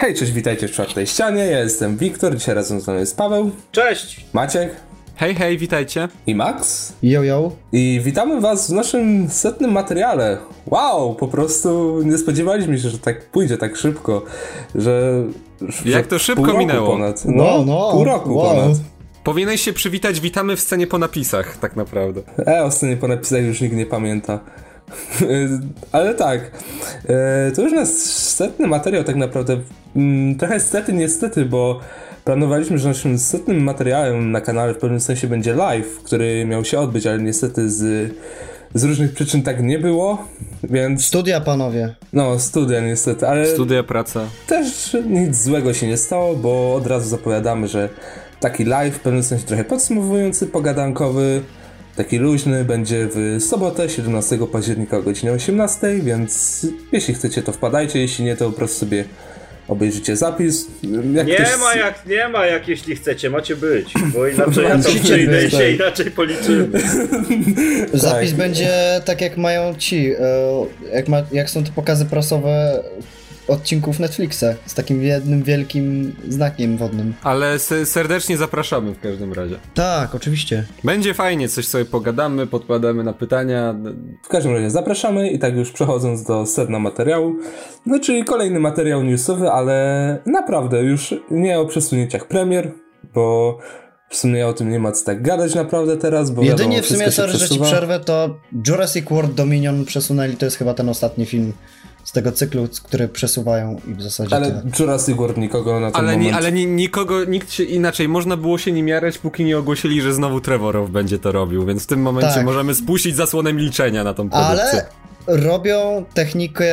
Hej, cześć, witajcie w czwartej ścianie. Ja jestem Wiktor, dzisiaj razem z nami jest Paweł, Cześć! Maciek Hej, hej, witajcie. i Max. Yo, yo. I witamy Was w naszym setnym materiale. Wow, po prostu nie spodziewaliśmy się, że tak pójdzie tak szybko, że. że Jak to szybko minęło. Ponad. No, Wow, no, pół roku wow. ponad. Powinieneś się przywitać, witamy w scenie po napisach, tak naprawdę. E, o scenie po napisach już nikt nie pamięta. Ale tak, e, to już nasz setny materiał tak naprawdę. Mm, Trochę stety, niestety, bo planowaliśmy, że naszym setnym materiałem na kanale w pewnym sensie będzie live, który miał się odbyć, ale niestety z, z różnych przyczyn tak nie było, więc Studia, panowie. no, studia niestety, ale Studia, praca. też nic złego się nie stało, bo od razu zapowiadamy, że taki live w pewnym sensie trochę podsumowujący, pogadankowy, taki luźny będzie w sobotę 17 października o godzinie 18, więc jeśli chcecie to wpadajcie, jeśli nie to po prostu sobie obejrzycie zapis. Jak Nie ktoś- ma jak, nie ma jak jeśli chcecie, macie być, bo inaczej ja tam Musicie przyjdę się tak. inaczej policzymy. Zapis będzie tak jak mają ci, e, jak, ma, jak są te pokazy prasowe odcinków Netflixa, z takim jednym wielkim znakiem wodnym. Ale se- serdecznie zapraszamy w każdym razie. Tak, oczywiście. Będzie fajnie, coś sobie pogadamy, podkładamy na pytania. W każdym razie zapraszamy i tak już przechodząc do sedna materiału, no czyli kolejny materiał newsowy, ale naprawdę już nie o przesunięciach premier, bo w sumie o tym nie ma co tak gadać naprawdę teraz, bo Jedynie wiadomo, w sumie, sorry, że ci przerwę, to Jurassic World Dominion przesunęli, to jest chyba ten ostatni film z tego cyklu, który przesuwają i w zasadzie Ale tyle. Jurassic World nikogo na ten Ale, moment... ni, ale ni, nikogo, nikt się inaczej, można było się nim jarać, póki nie ogłosili, że znowu Trevorow będzie to robił, więc w tym momencie Tak. możemy spuścić zasłonę milczenia na tą produkcję. Ale robią technikę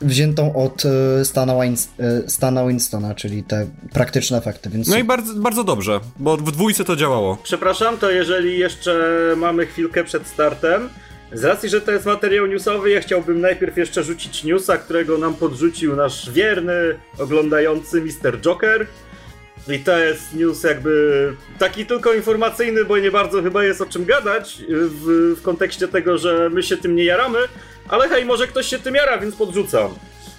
wziętą od e, Stana, Wins- e, Stana Winstona, czyli te praktyczne efekty, więc No i bardzo, bardzo dobrze, bo w dwójce to działało. Przepraszam, to jeżeli jeszcze mamy chwilkę przed startem, z racji, że to jest materiał newsowy, ja chciałbym najpierw jeszcze rzucić newsa, którego nam podrzucił nasz wierny oglądający Mr. Joker. I to jest news jakby taki tylko informacyjny, bo nie bardzo chyba jest o czym gadać w, w kontekście tego, że my się tym nie jaramy, ale hej, może ktoś się tym jara, więc podrzucam.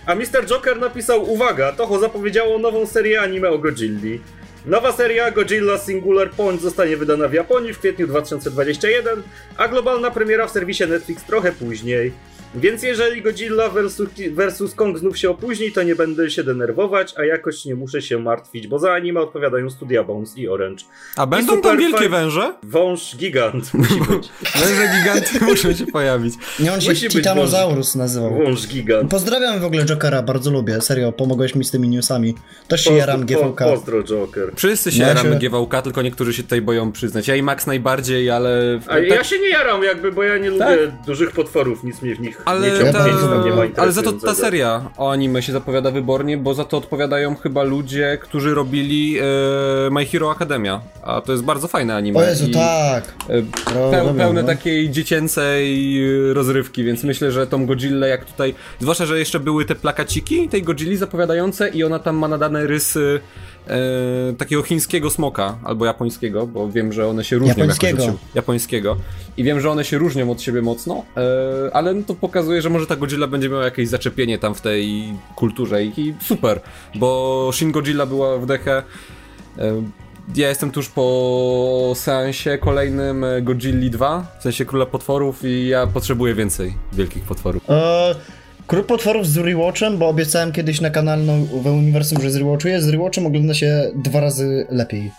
A Mr. Joker napisał, uwaga, Toho zapowiedziało nową serię anime o Godzilli. Nowa seria Godzilla Singular Point zostanie wydana w Japonii w kwietniu 2021, a globalna premiera w serwisie Netflix trochę później. Więc jeżeli Godzilla versus, versus Kong znów się opóźni, to nie będę się denerwować, a jakoś nie muszę się martwić, bo za anime odpowiadają Studia Bones i Orange. A będą tam wielkie węże? Wąż gigant musi być. Węże giganty muszą się pojawić. nie on się musi być Titanosaurus nazywał. Wąż gigant. Pozdrawiam w ogóle Jokera, bardzo lubię, serio, pomogłeś mi z tymi newsami. Też się jaram GVK. Po, pozdro Joker. Wszyscy się Ja jaramy się- GVK, tylko niektórzy się tutaj boją przyznać. Ja i Max najbardziej, ale... A ja się nie jaram jakby, bo ja nie lubię dużych potworów, nic mnie w nich Tak. Ale, ta, ale za to ta seria o anime się zapowiada wybornie, bo za to odpowiadają chyba ludzie, którzy robili e, My Hero Academia. A to jest bardzo fajne anime. O Jezu, i, tak. e, Peł, robią, pełne no. takiej dziecięcej e, rozrywki, więc myślę, że tą Godzillę jak tutaj... Zwłaszcza, że jeszcze były te plakaciki tej Godzilli zapowiadające i ona tam ma nadane rysy e, takiego chińskiego smoka, albo japońskiego, bo wiem, że one się różnią Japońskiego. siebie. Japońskiego. I wiem, że one się różnią od siebie mocno, e, ale no to pokazuje, że może ta Godzilla będzie miała jakieś zaczepienie tam w tej kulturze i, i super, bo Shin Godzilla była w dechę. E, ja jestem tuż po seansie kolejnym e, Godzilli 2, w sensie Króla Potworów i ja potrzebuję więcej wielkich potworów. E, Król Potworów z rewatchem, bo obiecałem kiedyś na kanale no, we uniwersum, że z rewatchuję. Z rewatchem ogląda się dwa razy lepiej.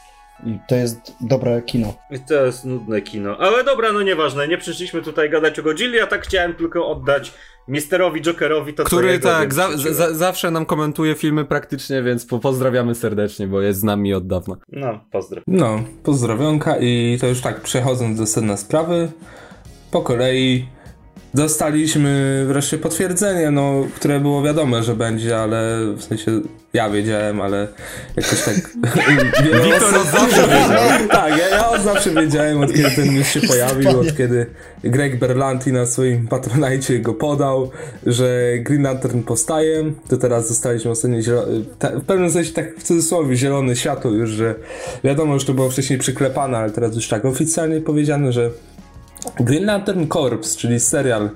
I to jest dobre kino. I to jest nudne kino. Ale dobra, no nieważne, nie przyszliśmy tutaj gadać o Godzilli, a tak chciałem tylko oddać Misterowi Jokerowi to, co Który jego, tak, za, zawsze nam komentuje filmy praktycznie, więc po, pozdrawiamy serdecznie, bo jest z nami od dawna. No, pozdro. No, pozdrowionka i to już tak przechodząc do sedna sprawy, po kolei dostaliśmy wreszcie potwierdzenie, no, które było wiadome, że będzie, ale w sensie ja wiedziałem, ale jakoś tak... Wiktor od zawsze wiedział. tak, ja, ja od zawsze wiedziałem, od kiedy ten news się pojawił, od kiedy Greg Berlanti na swoim Patronite go podał, że Green Lantern powstaje, to teraz dostaliśmy ostatnio w pewnym sensie tak w cudzysłowie zielone światło już, że wiadomo, że to było wcześniej przyklepane, ale teraz już tak oficjalnie powiedziane, że Green Lantern Corps, czyli serial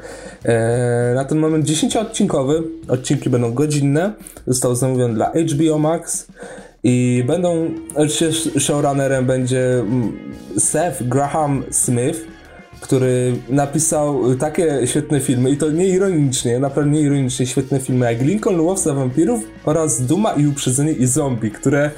e, na ten moment 10-odcinkowy. Odcinki będą godzinne. Został zamówiony dla HBO Max. I będą, oczywiście showrunnerem będzie mm, Seth Graham Smith, który napisał takie świetne filmy i to nie ironicznie, naprawdę nie ironicznie świetne filmy jak Lincoln Łowca Wampirów oraz Duma i Uprzedzenie i Zombie, które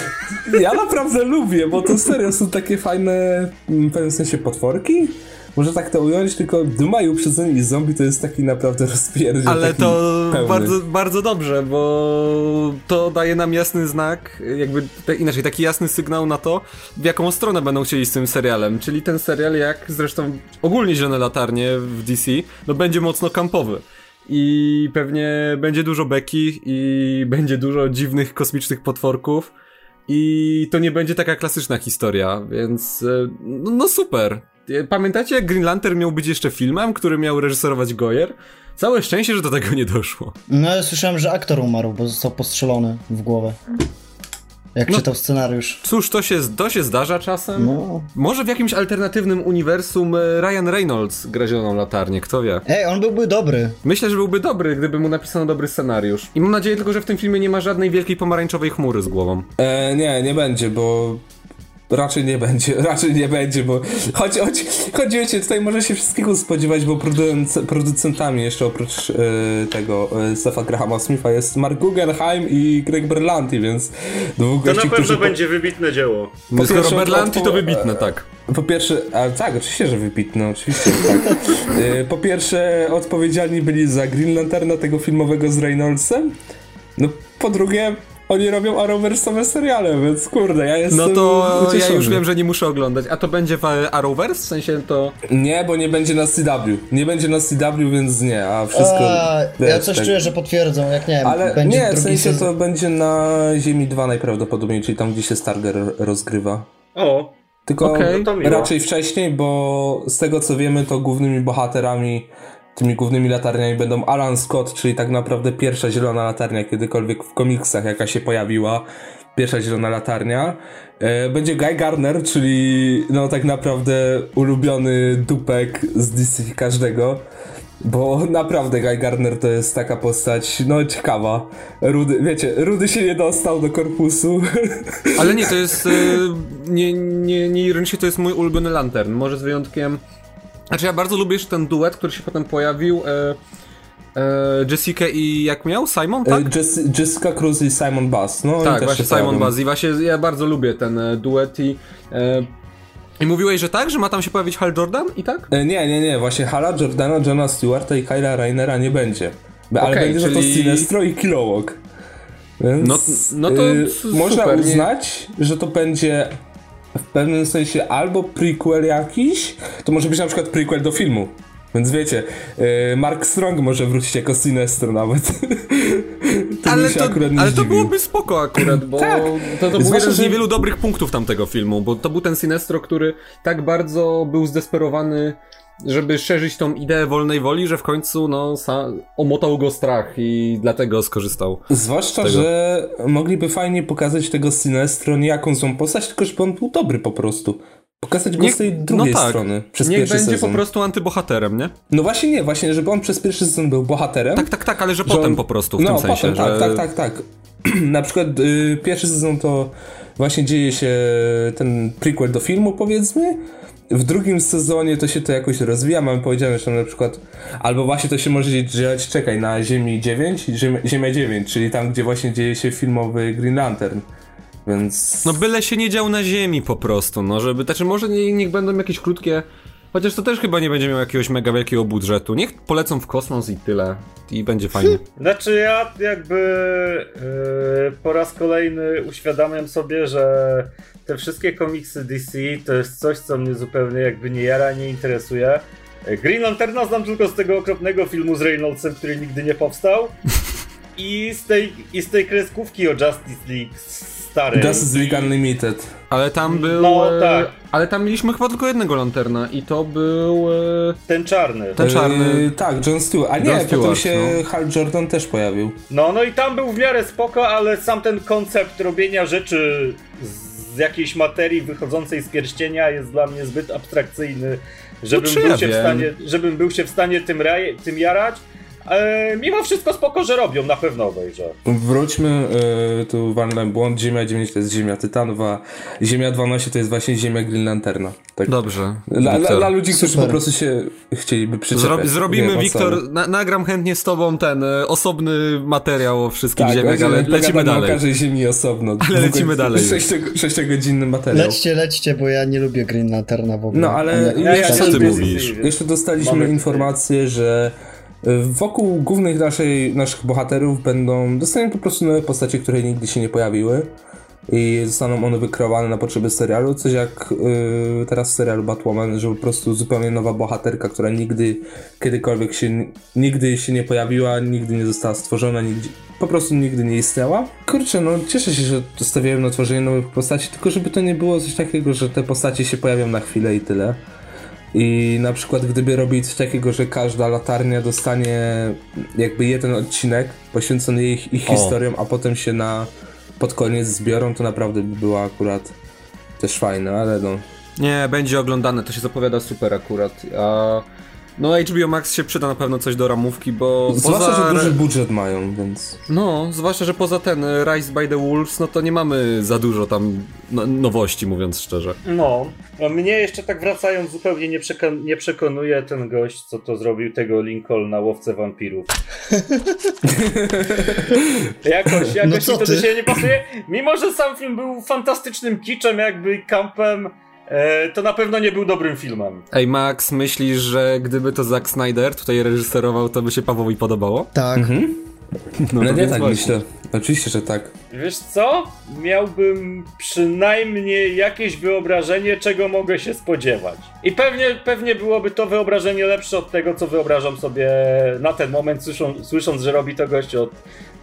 ja naprawdę lubię, bo to serio są takie fajne w pewnym sensie potworki, może tak to ująć, tylko Duma i Uprzedzenie i Zombie to jest taki naprawdę rozpierdziel Ale to pełny. bardzo, bardzo dobrze, bo to daje nam jasny znak, jakby te, inaczej, taki jasny sygnał na to, w jaką stronę będą chcieli z tym serialem. Czyli ten serial, jak zresztą ogólnie Zielone Latarnie w DC, no będzie mocno kampowy. I pewnie będzie dużo beki i będzie dużo dziwnych kosmicznych potworków. I to nie będzie taka klasyczna historia, więc e, no, no super. E, Pamiętacie, jak Green Lantern miał być jeszcze filmem, który miał reżyserować Goyer? Całe szczęście, że do tego nie doszło. No ja słyszałem, że aktor umarł, bo został postrzelony w głowę. Jak No. czytał scenariusz. Cóż, to się, to się zdarza czasem. No. Może w jakimś alternatywnym uniwersum e, Ryan Reynolds gra zieloną latarnię, kto wie. Ej, on byłby dobry. Myślę, że byłby dobry, gdyby mu napisano dobry scenariusz. I mam nadzieję tylko, że w tym filmie nie ma żadnej wielkiej pomarańczowej chmury z głową. E, nie, nie będzie, bo raczej nie będzie, raczej nie będzie, bo choć, choć, choć wiecie, tutaj może się wszystkiego spodziewać, bo producent, producentami jeszcze oprócz e, tego e, Stefa Grahama Smitha jest Mark Guggenheim i Greg Berlanti, więc dwóch To na gości, pewno którzy będzie wybitne dzieło. No, skoro pierwsze, Berlanti, po- to wybitne, tak. Po, po pierwsze, a tak, oczywiście, że wybitne, oczywiście, tak. E, po pierwsze odpowiedzialni byli za Green Lanterna tego filmowego z Reynoldsem, no po drugie oni robią Arrowverse'owe seriale, więc kurde, ja jestem No to ja ucieszony. już wiem, że nie muszę oglądać. A to będzie w Arrowverse? W sensie to... Nie, bo nie będzie na CW. Nie będzie na CW, więc nie, a wszystko. A, ja wiesz, coś tak. czuję, że potwierdzą, jak nie wiem, Ale będzie nie, w sensie sezon. to będzie na Ziemi 2 najprawdopodobniej, czyli tam, gdzie się Starger rozgrywa. O, Tylko. No miło. raczej wcześniej, bo z tego co wiemy, to głównymi bohaterami, tymi głównymi latarniami będą Alan Scott, czyli tak naprawdę pierwsza zielona latarnia kiedykolwiek w komiksach, jaka się pojawiła. Pierwsza zielona latarnia. E, Będzie Guy Garner, czyli no tak naprawdę ulubiony dupek z DC każdego. Bo naprawdę Guy Gardner to jest taka postać, no ciekawa. Rudy, wiecie, Rudy się nie dostał do korpusu. Ale nie, to jest... e, nie, nie, nie ironicznie, to jest mój ulubiony lantern. Może z wyjątkiem... Znaczy ja bardzo lubię jeszcze ten duet, który się potem pojawił. E, e, Jessica i jak miał? Simon, tak? E, Jess- Jessica Cruz i Simon Bass. No, Tak, właśnie Simon. Buzz i właśnie ja bardzo lubię ten e, duet i... E, I mówiłeś, że tak? Że ma tam się pojawić Hal Jordan i tak? E, Nie, nie, nie, właśnie Hala Jordana, Johna Stewarta i Kyla Rainera nie będzie. Ale Okej, będzie za to czyli- Sinestro i Kilowog. Więc, No- no to y, s- można super, nie? uznać, że to będzie w pewnym sensie albo prequel jakiś, to może być na przykład prequel do filmu. Więc wiecie, y, Mark Strong może wrócić jako Sinestro nawet. to ale to, akurat nie ale to byłoby spoko akurat, bo Tak. to, to był jeden z niewielu dobrych punktów tamtego filmu, bo to był ten Sinestro, który tak bardzo był zdesperowany, żeby szerzyć tą ideę wolnej woli, że w końcu no, omotał go strach i dlatego skorzystał. Zwłaszcza, że mogliby fajnie pokazać tego Sinestro nie jaką złą postać, tylko żeby on był dobry po prostu. Pokazać go Niech- z tej drugiej no tak. strony. Przez Niech pierwszy będzie sezon. po prostu antybohaterem, nie? No właśnie nie, właśnie, żeby on przez pierwszy sezon był bohaterem. Tak, tak, tak, ale że że potem on- po prostu w no, tym sensie, potem, że... tak, tak, tak, tak. Na przykład y, pierwszy sezon to właśnie dzieje się ten prequel do filmu, powiedzmy. W drugim sezonie to się to jakoś rozwija. Mamy powiedziane, że tam na przykład. Albo właśnie to się może dziać, czekaj, na Ziemi 9, Ziemia, Ziemia 9, czyli tam, gdzie właśnie dzieje się filmowy Green Lantern. Więc. No byle się nie dział na ziemi po prostu, no żeby, znaczy może nie, niech będą jakieś krótkie, chociaż to też chyba nie będzie miał jakiegoś mega wielkiego budżetu, niech polecą w kosmos i tyle i będzie fajnie. Znaczy ja jakby yy, po raz kolejny uświadamiam sobie, że te wszystkie komiksy DC to jest coś, co mnie zupełnie jakby nie jara, nie interesuje. Green Lanterna znam tylko z tego okropnego filmu z Reynoldsem, który nigdy nie powstał. I z tej, i z tej kreskówki o Justice League starej. Justice League Unlimited. Ale tam był, No, e, tak. ale tam mieliśmy chyba tylko jednego lanterna i to był, e, Ten czarny. Ten czarny. Yy, tak, John Stewart. A nie, John potem Stewart, się no. Hal Jordan też pojawił. No, no i tam był w miarę spoko, ale sam ten koncept robienia rzeczy z jakiejś materii wychodzącej z pierścienia jest dla mnie zbyt abstrakcyjny, żebym, No, był, ja się w stanie, żebym był się w stanie tym, raj, tym jarać. E, mimo wszystko spoko, że robią, na pewno obejrzę. Wróćmy, y, tu walnąłem błąd, Ziemia 9 to jest Ziemia Tytanów, Ziemia 12 to jest właśnie Ziemia Green Lanterna. Tak. Dobrze. Dla, dla, dla ludzi, którzy Super. po prostu się chcieliby przyczepiać. Zrobi, zrobimy, Wiem, Wiktor, na, nagram chętnie z tobą ten e, osobny materiał o wszystkich Tak, ziemiach, ale będziemy lecimy dalej. o każdej ziemi osobno. Ale lecimy dalej już. Sześcio- Sześciogodzinny materiał. Lećcie, lećcie, bo ja nie lubię Green Lanterna w ogóle. No, ale Ja- ja- co ty ty mówisz? Jeszcze dostaliśmy Mamy- informację, że wokół głównych naszej, naszych bohaterów będą, dostaniemy po prostu nowe postacie, które nigdy się nie pojawiły i zostaną one wykreowane na potrzeby serialu, coś jak y, teraz w serialu Batwoman, że po prostu zupełnie nowa bohaterka, która nigdy kiedykolwiek się, nigdy się nie pojawiła, nigdy nie została stworzona, nigdy, po prostu nigdy nie istniała. Kurczę, no cieszę się, że dostawiają na tworzenie nowych postaci, tylko żeby to nie było coś takiego, że te postacie się pojawią na chwilę i tyle. I na przykład gdyby robić coś takiego, że każda latarnia dostanie jakby jeden odcinek poświęcony ich, ich historiom, a potem się na pod koniec zbiorą, to naprawdę by było akurat też fajne, ale no. Nie, będzie oglądane, to się zapowiada super akurat. A... No HBO Max się przyda na pewno coś do ramówki, bo Zwłaszcza, poza... że duży budżet mają, więc. No, zwłaszcza, że poza ten e, Rise by the Wolves, no to nie mamy za dużo tam no, nowości, mówiąc szczerze. No, a mnie jeszcze tak wracając zupełnie nie, przekon- nie przekonuje ten gość, co to zrobił tego Lincolna, łowcę wampirów. jakoś jakoś No mi to do siebie nie pasuje. Mimo, że sam film był fantastycznym kiczem, jakby kampem, to na pewno nie był dobrym filmem. Ej, Max, myślisz, że gdyby to Zack Snyder tutaj reżyserował, to by się Pawłowi podobało? Tak. No, No, nie tak właśnie. myślę. Oczywiście, że tak. Wiesz co? Miałbym przynajmniej jakieś wyobrażenie, czego mogę się spodziewać. I pewnie, pewnie byłoby to wyobrażenie lepsze od tego, co wyobrażam sobie na ten moment, słyszą, słysząc, że robi to gość od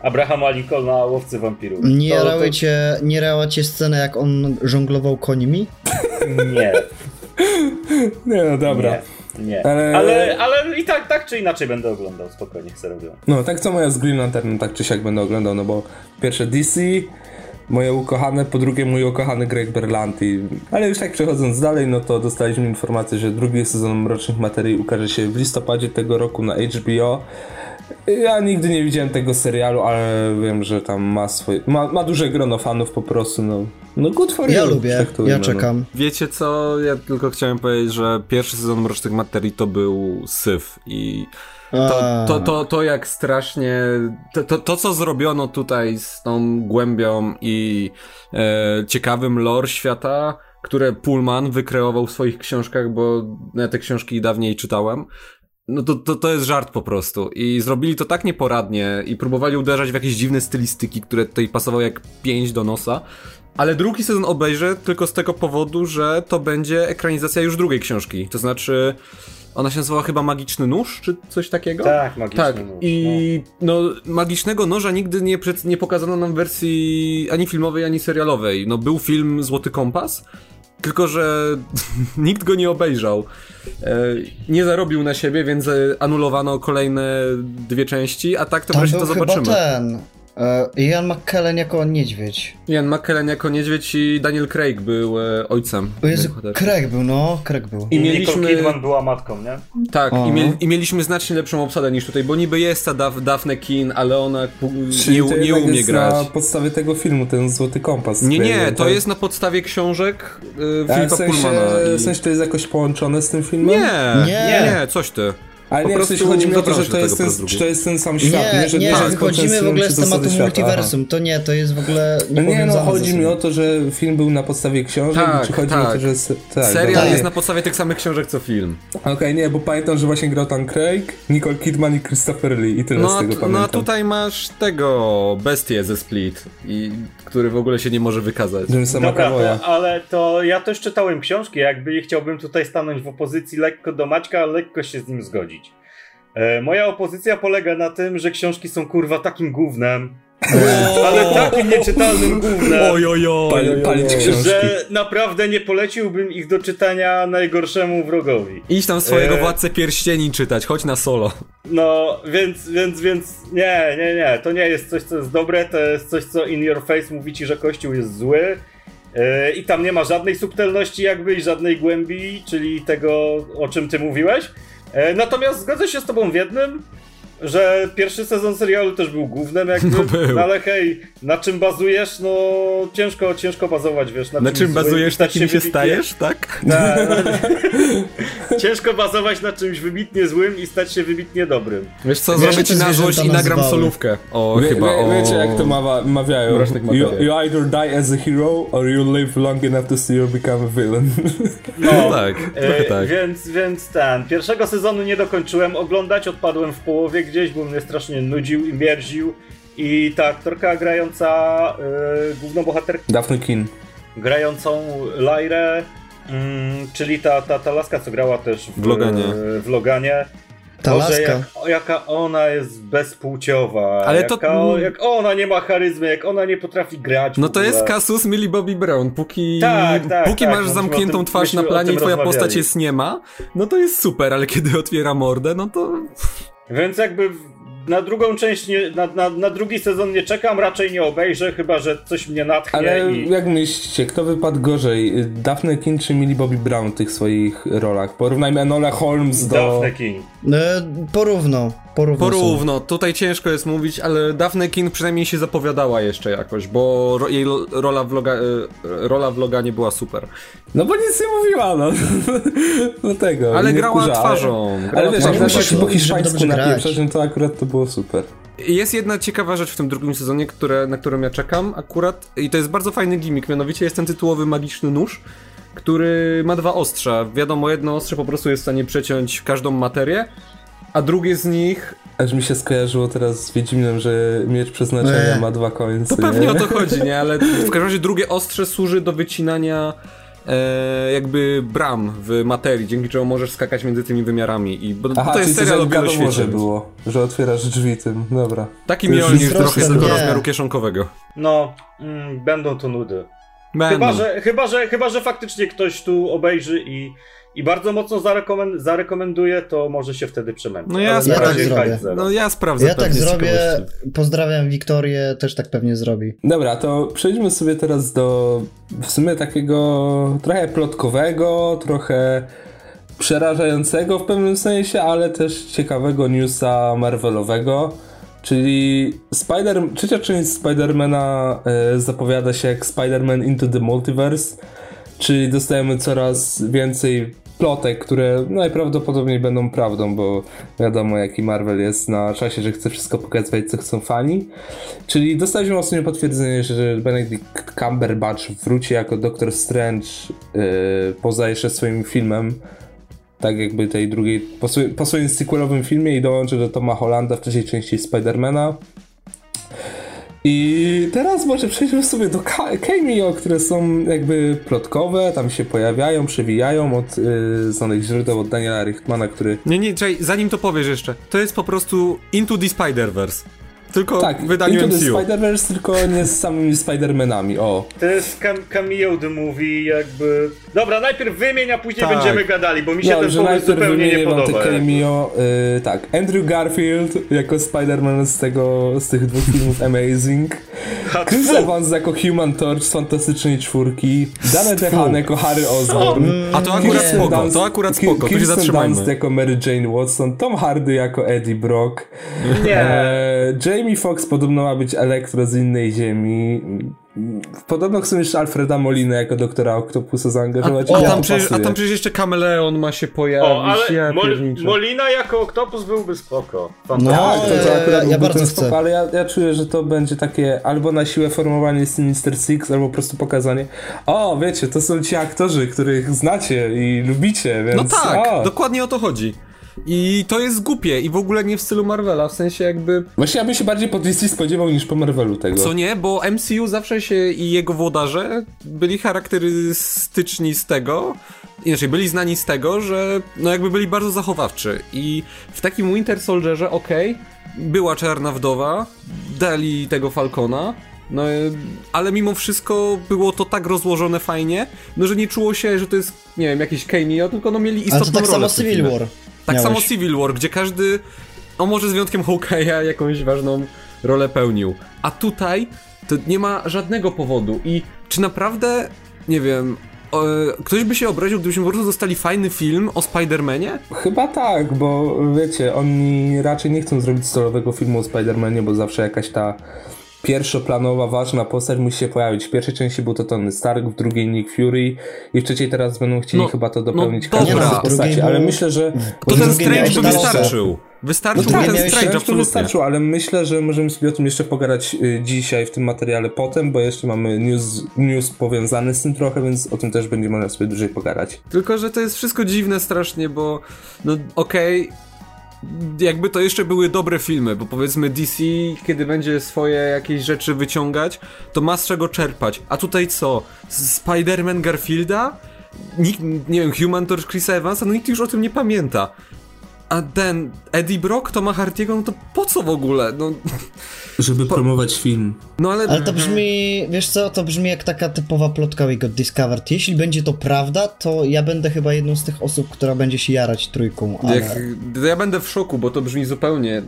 Abrahama Lincolna, łowcy wampirów. Nie to, jarały cię, nie jarała cię scenę, jak on żonglował końmi? Nie, Nie, no dobra. nie, nie. Ale- Ale... Ale, i tak, tak czy inaczej będę oglądał, spokojnie chcę robić. No, tak samo ja z Green Lanternem, tak czy siak będę oglądał, no bo pierwsze DC, moje ukochane, po drugie mój ukochany Greg Berlanti. Ale już tak przechodząc dalej, no to dostaliśmy informację, że drugi sezon Mrocznych Materii ukaże się w listopadzie tego roku na HBO. Ja nigdy nie widziałem tego serialu, ale wiem, że tam ma swoje, ma, ma duże grono fanów po prostu, no. No good for Ja you. lubię, traktujmy, ja no. czekam. Wiecie co, ja tylko chciałem powiedzieć, że pierwszy sezon Mrocznych Materii to był syf i to, to, to, to jak strasznie, to, to, to co zrobiono tutaj z tą głębią i e, ciekawym lore świata, które Pullman wykreował w swoich książkach, bo ja te książki dawniej czytałem, no to, to, to jest żart po prostu. I zrobili to tak nieporadnie i próbowali uderzać w jakieś dziwne stylistyki, które tutaj pasowały jak pięć do nosa. Ale drugi sezon obejrzę tylko z tego powodu, że to będzie ekranizacja już drugiej książki. To znaczy, ona się nazywała chyba Magiczny Nóż, czy coś takiego? Tak, magiczny Tak, nóż, i no. magicznego noża nigdy nie, nie pokazano nam w wersji ani filmowej, ani serialowej. No był film Złoty Kompas, tylko że nikt go nie obejrzał. E, nie zarobił na siebie, więc e, anulowano kolejne dwie części, a tak to Tam wreszcie to zobaczymy. ten... E, Ian McKellen jako niedźwiedź. Ian McKellen jako niedźwiedź i Daniel Craig był e, ojcem. O Jezu. Craig był, no, Craig był. I I mieliśmy- Nicole Kidman była matką, nie? Tak, i, i mieliśmy znacznie lepszą obsadę niż tutaj, bo niby jest ta Daf, Daphne Keen, ale ona Czyli nie, to nie umie jest grać. na podstawie tego filmu, ten Złoty Kompas. Nie, nie, to tak? jest na podstawie książek y, Ale Filipa w sensie, Pullmana. I... w sensie to jest jakoś połączone z tym filmem? Nie, Nie. nie, nie, coś ty. Ale Po nie, prostu sensie chodzi mi o to, że to jest, ten, czy to jest ten sam świat, Nie, nie, że, nie, że wychodzimy w ogóle z tematu multiversum. To nie, to jest w ogóle. No nie, no chodzi mi o to, że film był na podstawie książek, Tak, czy chodzi mi o tak. to, że jest... Tak, Serial dobra. jest na podstawie tych samych książek co film. Okej, nie, bo pamiętam, że właśnie grał tam Craig, Nicole Kidman i Christopher Lee i tyle No z a, tego tu- pamiętam. no a tutaj masz tego bestię ze Split, i, który w ogóle się nie może wykazać. Dobra, to, ale to ja też czytałem książki, jakby chciałbym tutaj stanąć w opozycji lekko do Maćka, a lekko się z nim zgodzić. E, moja opozycja polega na tym, że książki są kurwa takim gównem, ale takim Pali, oj, oj, palić książki. że naprawdę nie poleciłbym ich do czytania najgorszemu wrogowi. Idź tam swojego Eee. Władcę Pierścieni czytać, chodź na solo. No, więc, więc, więc nie, nie, nie, to nie jest coś, co jest dobre, to jest coś, co in your face mówi ci, że Kościół jest zły Yy, I tam nie ma żadnej subtelności jakby i żadnej głębi, czyli tego, o czym ty mówiłeś. Yy, natomiast zgodzę się z tobą w jednym, że pierwszy sezon serialu też był głównym jakby, No był. no ale hej, na czym bazujesz, no ciężko, ciężko bazować, wiesz, na, Na czym bazujesz, stać takim się wybitnie- stajesz, tak? Tak, no, ciężko bazować na czymś wybitnie złym i stać się wybitnie dobrym. Wiesz co, zrobię ci na złość i nagram nazywały? solówkę. O, Wie, chyba wie, o... Wiecie jak to mawa, mawiają? You, you either die as a hero, or you live long enough to see you become a villain. No tak, trochę E, tak. Więc, więc ten. Pierwszego sezonu nie dokończyłem oglądać, odpadłem w połowie gdzieś, bo mnie strasznie nudził i mierził. I ta aktorka grająca e, główną bohaterkę, Daphne Kin. grającą Lyrę, mm, czyli ta, ta, ta laska, co grała też w, W Loganie. e, w Loganie. Ta Boże, laska. jak, o, jaka ona jest bezpłciowa. Ale jaka, to- o, Jak ona nie ma charyzmy, jak ona nie potrafi grać. No to jest kasus Millie Bobby Brown. Póki, Tak, tak, póki tak, masz zamkniętą tym- twarz na planie i twoja rozmawiali. postać jest nie ma, no to jest super, ale kiedy otwiera mordę, no to... Więc jakby na drugą część, nie, na, na, na drugi sezon nie czekam, raczej nie obejrzę, chyba że coś mnie natchnie Ale i... jak myślicie, kto wypadł gorzej? Daphne Kin czy Millie Bobby Brown w tych swoich rolach? Porównajmy Enola Holmes do... Daphne King. E, porówno, porówno. są. Porówno, tutaj ciężko jest mówić, ale Daphne King przynajmniej się zapowiadała jeszcze jakoś, bo ro, jej rola w, loga, e, rola w Loganie była super. No bo nic nie mówiła, no. no tego. Ale grała wkurza, twarzą, Ale, grała ale wiesz, jak musisz zacząć po hiszpańsku napieprzać, to akurat to było super. Jest jedna ciekawa rzecz w tym drugim sezonie, które, na którą ja czekam akurat i to jest bardzo fajny gimmick, mianowicie jest ten tytułowy magiczny nóż, który ma dwa ostrza. Wiadomo, jedno ostrze po prostu jest w stanie przeciąć każdą materię, a drugie z nich, Aż mi się skojarzyło teraz z Wiedźminem, że miecz przeznaczenia Nie. ma dwa końce. to pewnie nie? o to chodzi, nie? Ale w każdym razie drugie ostrze służy do wycinania e, jakby bram w materii, dzięki czemu możesz skakać między tymi wymiarami i bo Aha, to jest serial o było, że otwierasz drzwi tym, dobra. Taki Mjolnir trochę tylko nie. rozmiaru kieszonkowego. No, mm, będą to nudy. Będą. Chyba że, chyba, że, chyba, że faktycznie ktoś tu obejrzy i, i bardzo mocno zarekomen- zarekomenduje, to może się wtedy przemęczy. No ja na tak zrobię. No ja sprawdzę Ja tak zrobię. Pozdrawiam Wiktorię, też tak pewnie zrobi. Dobra, to przejdźmy sobie teraz do w sumie takiego trochę plotkowego, trochę przerażającego w pewnym sensie, ale też ciekawego newsa Marvelowego. Czyli Spider trzecia część Spidermana e, zapowiada się jak Spider-Man Into the Multiverse, czyli dostajemy coraz więcej plotek, które najprawdopodobniej będą prawdą, bo wiadomo jaki Marvel jest na czasie, że chce wszystko pokazywać co chcą fani. Czyli dostaliśmy ostatnio potwierdzenie, że Benedict Cumberbatch wróci jako Doctor Strange yy, poza jeszcze swoim filmem. Tak jakby tej drugiej, po, swo- po swoim sequelowym filmie i dołączy do Toma Hollanda w trzeciej części Spidermana. I teraz może przejdźmy sobie do cameo, które są jakby plotkowe, tam się pojawiają, przewijają od yy, znanych źródeł, od Daniela Richtmana, który Nie, nie, czekaj, zanim to powiesz jeszcze, to jest po prostu Into the Spider-Verse. Tylko tak, w wydaniu Into MCU. Spider-Verse, tylko nie z samymi Spider-Manami, o. To jest cam- cameo the movie, jakby... Dobra, najpierw wymień, a później Tak. będziemy gadali, bo mi się No, ten że pomysł zupełnie nie te podoba. jakby. cameo. Y, tak, Andrew Garfield jako Spider-Man z tego, z tych dwóch filmów Amazing. Chris Evans jako Human Torch z Fantastycznej Czwórki. Dane DeHaan jako Harry Osborn. A to akurat Kirsten spoko, Dunst- to akurat spoko, tu się Kirsten zatrzymajmy. Dunst jako Mary Jane Watson, Tom Hardy jako Eddie Brock. Nie. E, Jamie Foxx podobno ma być Elektro z innej ziemi. Podobno chcą jeszcze Alfreda Molina jako doktora Octopusa zaangażować. A i tam, przecież, a tam przecież jeszcze kameleon ma się pojawić, O, ale ja Mol- pierniczę. Molina jako Oktopus byłby spoko. No. Tak, to, to ja- akurat ja bardzo ten chcę. spoko, ale ja, ja czuję, że to będzie takie albo na siłę formowanie Sinister Six, albo po prostu pokazanie o, wiecie, to są ci aktorzy, których znacie i lubicie, więc No tak, o. dokładnie o to chodzi. I to jest głupie i w ogóle nie w stylu Marvela, w sensie jakby... Właśnie ja bym się bardziej po DC spodziewał niż po Marvelu tego. Co nie, bo MCU zawsze się i jego włodarze byli charakterystyczni z tego, inaczej byli znani z tego, że no jakby byli bardzo zachowawczy i w takim Winter Soldierze, okej, była Czarna Wdowa, dali tego Falcona, no ale mimo wszystko było to tak rozłożone fajnie, no że nie czuło się, że to jest, nie wiem, jakiś cameo, tylko no mieli Ale istotną to tak rolę samo Civil filmie. War. Tak miałeś. samo Civil War, gdzie każdy, no może z wyjątkiem Hawkeye'a, jakąś ważną rolę pełnił. A tutaj to nie ma żadnego powodu i czy naprawdę, nie wiem, o, ktoś by się obraził, gdybyśmy po prostu dostali fajny film o Spider-Manie? Chyba tak, bo wiecie, oni raczej nie chcą zrobić stolowego filmu o Spider-Manie, bo zawsze jakaś ta pierwszoplanowa, ważna postać musi się pojawić. W pierwszej części był to Tony Stark, w drugiej Nick Fury i w trzeciej teraz będą chcieli No, chyba to no dopełnić dobra. każdą no, postaci, ale był- myślę, że... To ten Strange by wystarczył. Wystarczył No no tak, ten Strange, absolutnie. wystarczył, ale myślę, że możemy sobie o tym jeszcze pogadać y, dzisiaj w tym materiale potem, bo jeszcze mamy news, news powiązany z tym trochę, więc o tym też będzie można sobie dłużej pogadać. Tylko, że to jest wszystko dziwne strasznie, bo no okej, jakby to jeszcze były dobre filmy, bo powiedzmy DC, kiedy będzie swoje jakieś rzeczy wyciągać, to ma z czego czerpać. A tutaj co? Spider-Man Garfielda? Nikt, nie wiem, Human Torch Chrisa Evansa? No nikt już o tym nie pamięta. A ten Eddie Brock, Toma Hartiego, no to po co w ogóle? No, Żeby promować film. no ale... Ale to brzmi, wiesz co, to brzmi jak taka typowa plotka We Got Discovered. Jeśli będzie to prawda, to ja będę chyba jedną z tych osób, która będzie się jarać trójką, ale... Jak, ja będę w szoku, bo to brzmi zupełnie.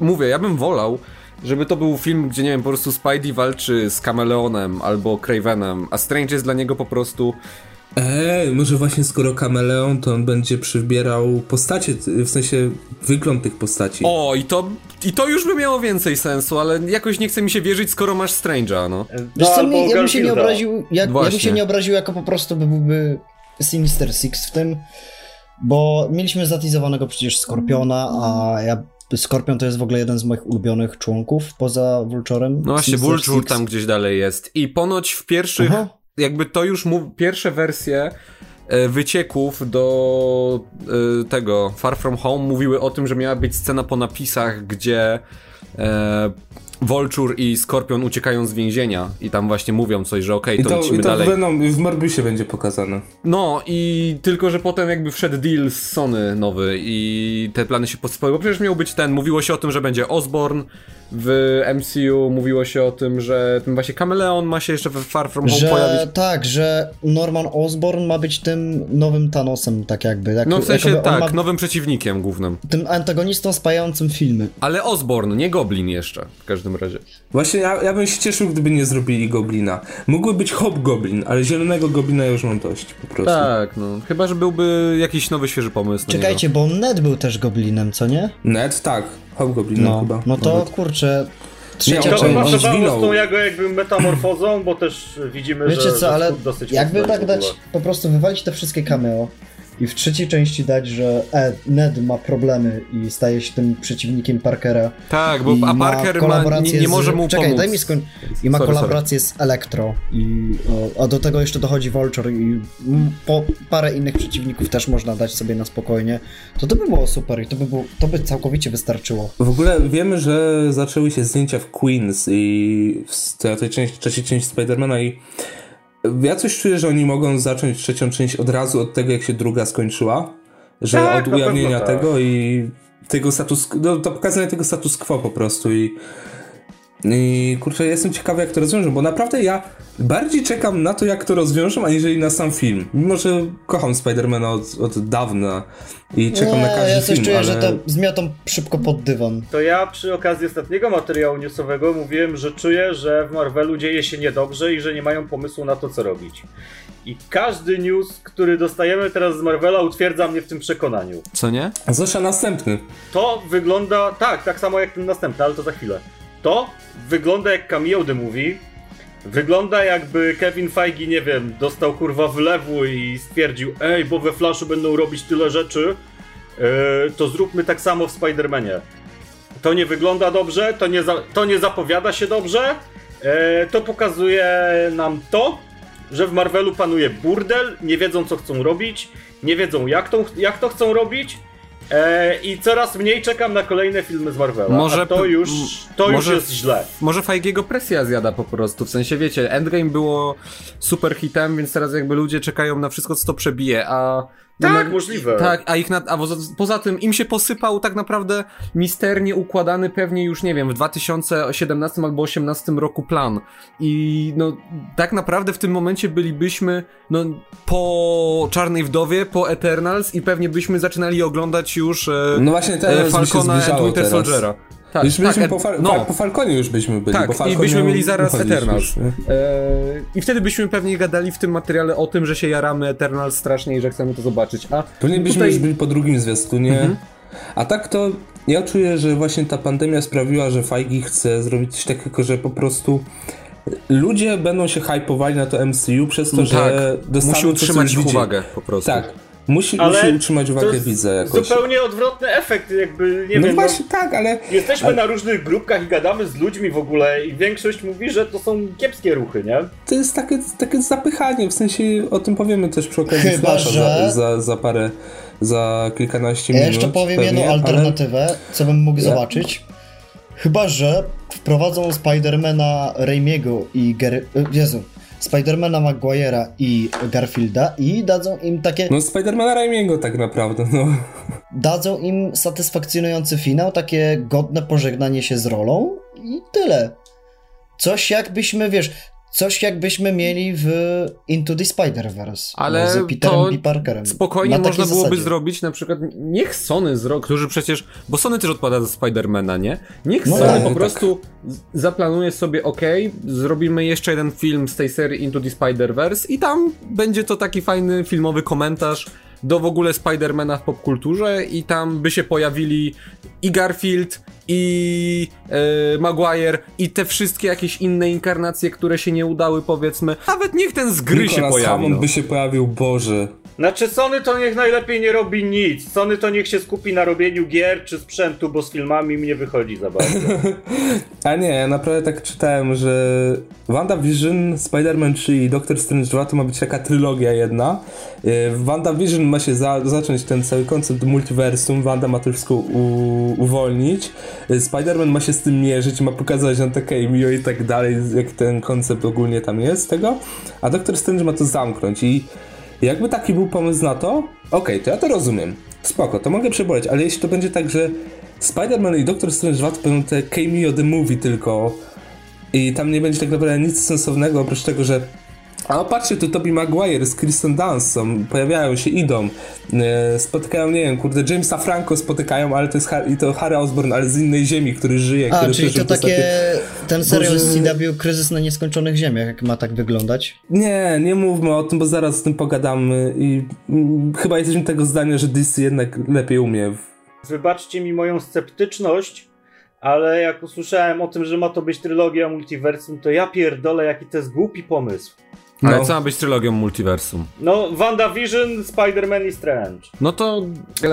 Mówię, ja bym wolał, żeby to był film, gdzie nie wiem, po prostu Spidey walczy z Kameleonem albo Cravenem, a Strange jest dla niego po prostu. Ej, może właśnie skoro kameleon, to on będzie przybierał postacie, w sensie wygląd tych postaci. O, i to, i to już by miało więcej sensu, ale jakoś nie chce mi się wierzyć, skoro masz Strange'a, no. Wiesz co, albo mi, ja bym się nie obraził, jak, ja bym się nie obraził jako po prostu by byłby Sinister Six w tym, bo mieliśmy zatizowanego przecież Skorpiona, a ja Skorpion to jest w ogóle jeden z moich ulubionych członków poza Vulturem. No właśnie, Vulture tam gdzieś dalej jest. I ponoć w pierwszych, Aha. Jakby to już mów, pierwsze wersje e, wycieków do e, tego Far From Home mówiły o tym, że miała być scena po napisach, gdzie e, Vulture i Skorpion uciekają z więzienia i tam właśnie mówią coś, że okej, I to, to, lecimy i to dalej. Venom, w Morbiusie będzie pokazane. No i tylko, że potem jakby wszedł deal z Sony nowy i te plany się posypały, bo przecież miał być ten, mówiło się o tym, że będzie Osborn w MCU, mówiło się o tym, że ten właśnie Kameleon ma się jeszcze we Far From Home Że pojawić. tak, że Norman Osborn ma być tym nowym Thanosem, tak jakby. Jak, No w sensie tak, ma nowym przeciwnikiem głównym. tym antagonistą spajającym filmy. Ale Osborn, nie Goblin jeszcze, w każdym razie. Właśnie ja, ja bym się cieszył, gdyby nie zrobili Goblina. Mógłby być Hobgoblin, ale zielonego Goblina już mam dość, po prostu. Tak, no. Chyba, że byłby jakiś nowy, świeży pomysł na Czekajcie, bo Ned był też goblinem, co nie? Ned, tak. Hobgoblin No, chyba. no to nawet. kurczę. Nie, Trzecia on- To on- on zginął. z tą jego jakby metamorfozą, bo też widzimy, Wiecie że, co, ale dosyć jakby tak dać, po prostu wywalić te wszystkie cameo i w trzeciej części dać, że e, Ned ma problemy i staje się tym przeciwnikiem Parkera. Tak, bo a ma Parker ma, kolaborację nie, nie z- może mu Czekaj, pomóc. daj mi skończyć. I ma Sorry, kolaborację z Electro. I, o, a do tego jeszcze dochodzi Vulture i m, po parę innych przeciwników też można dać sobie na spokojnie. To to by było super i to by, było, to by całkowicie wystarczyło. W ogóle wiemy, że zaczęły się zdjęcia w Queens i w tej tej części, trzeciej części Spidermana i ja coś czuję, że oni mogą zacząć trzecią część od razu od tego, jak się druga skończyła. Że Tak, od ujawnienia tak. tego i tego status, no, to pokazanie tego status quo po prostu i i kurczę, jestem ciekawy, jak to rozwiążą, bo naprawdę ja bardziej czekam na to, jak to rozwiążą, aniżeli na sam film. Mimo, że kocham Spidermana od, od dawna i czekam nie, na każdy ja coś film, czuję, ale... że to zmiotą szybko pod dywan. To ja przy okazji ostatniego materiału newsowego mówiłem, że czuję, że w Marvelu dzieje się niedobrze i że nie mają pomysłu na to, co robić. I każdy news, który dostajemy teraz z Marvela, utwierdza mnie w tym przekonaniu. Co nie? Zwłaszcza następny. To wygląda tak, tak samo jak ten następny, ale to za chwilę. To wygląda jak cameo the movie. Wygląda jakby Kevin Feige, nie wiem, dostał kurwa wylewu i stwierdził, ej, bo we Flashu będą robić tyle rzeczy, yy, to zróbmy tak samo w Spider-Manie. To nie wygląda dobrze, to nie, za, to nie zapowiada się dobrze, yy, to pokazuje nam to, że w Marvelu panuje burdel, nie wiedzą co chcą robić, nie wiedzą jak to, jak to chcą robić, I coraz mniej czekam na kolejne filmy z Marvela. Może a to już, to może- już jest źle. Może Feigiego presja zjada po prostu, w sensie wiecie, Endgame było super hitem, więc teraz jakby ludzie czekają na wszystko, co to przebije, a... no Tak, na- możliwe. Tak, a ich na, a poza, poza tym im się posypał tak naprawdę misternie układany pewnie już, nie wiem, w 2017 albo 2018 roku plan. I no, tak naprawdę w tym momencie bylibyśmy, no, po Czarnej Wdowie, po Eternals i pewnie byśmy zaczynali oglądać już e, No właśnie e, teraz Falcona and Winter teraz. Soldiera. Tak, już byliśmy tak, po, Fal- no. po Falconie już byśmy byli, Tak, i byśmy mieli zaraz Eternals. już? Eee, I wtedy byśmy pewnie gadali w tym materiale o tym, że się jaramy Eternals strasznie i że chcemy to zobaczyć. A Pewnie byśmy tutaj... już byli po drugim zwiastunie. Mhm. A tak to ja czuję, że właśnie ta pandemia sprawiła, że Feige chce zrobić coś takiego, że po prostu ludzie będą się hypowali na to MCU przez to, No że tak, dostaną musi utrzymać ich uwagę po prostu. Tak. Musi, Ale musi utrzymać uwagę widza jakoś. zupełnie odwrotny efekt, jakby, nie no wiem, właśnie, tak, ale no, jesteśmy ale- na różnych grupkach i gadamy z ludźmi w ogóle i większość mówi, że to są kiepskie ruchy, nie? to jest takie, takie zapychanie, w sensie o tym powiemy też przy okazji Chyba, że- za, za, za parę, za kilkanaście Ja minut. jeszcze powiem pewnie, jedną ale- alternatywę, co bym mógł Ja- zobaczyć. Chyba, że wprowadzą Spidermana Raimiego i Gary... Jezu. Spidermana Maguire'a i Garfielda i dadzą im takie... No Spidermana Raimiego tak naprawdę, no. Dadzą im satysfakcjonujący finał, takie godne pożegnanie się z rolą i tyle. Coś jakbyśmy, wiesz, coś jakbyśmy mieli w Into the Spider-Verse Ale z Peterem to B. Parkerem. Spokojnie Na można byłoby zasadzie. zrobić na przykład, niech Sony zro, którzy przecież, bo Sony też odpada za Spidermana, nie? Niech No Sony tak, po tak. prostu zaplanuje sobie, ok, zrobimy jeszcze jeden film z tej serii Into the Spider-Verse i tam będzie to taki fajny filmowy komentarz do w ogóle Spidermana w popkulturze i tam by się pojawili i Garfield, i e, Maguire, i te wszystkie jakieś inne inkarnacje, które się nie udały, powiedzmy. Nawet niech ten z gry się pojawi. Hammond No. by się pojawił, Boże. Znaczy Sony to niech najlepiej nie robi nic. Sony to niech się skupi na robieniu gier czy sprzętu, bo z filmami mi nie wychodzi za bardzo. A nie, ja naprawdę tak czytałem, że WandaVision, Spider-Man 3 i Doctor Strange 2 to ma być taka trylogia jedna. W WandaVision ma się za, zacząć ten cały koncept multiversum, Wanda ma to wszystko uwolnić. Yy, Spider-Man ma się z tym mierzyć, ma pokazać na takie cameo i tak dalej, jak ten koncept ogólnie tam jest tego. A Doctor Strange ma to zamknąć i jakby taki był pomysł na to, okej, to ja to rozumiem. Spoko, to mogę przeboleć, ale jeśli to będzie tak, że Spider-Man i Doctor Strange 2 to będą te cameo the movie tylko i tam nie będzie tak naprawdę nic sensownego oprócz tego, że a patrzcie, tu Tobey Maguire z Kristen Dunst są, pojawiają się, idą, e, spotykają, nie wiem, kurde, Jamesa Franco spotykają, ale to jest Har- i to Harry Osborn, ale z innej ziemi, który żyje, A, który czyli to takie, ten serial z. CW Kryzys na Nieskończonych Ziemiach, jak ma tak wyglądać? Nie, nie mówmy o tym, bo zaraz o tym pogadamy i mm, chyba jesteśmy tego zdania, że DC jednak lepiej umie. Wybaczcie mi moją sceptyczność, ale jak usłyszałem o tym, że ma to być trylogia multiversum, to ja pierdolę, jaki to jest głupi pomysł. Ale No. co ma być trylogią multiversum? No, WandaVision, Spider-Man i Strange. No to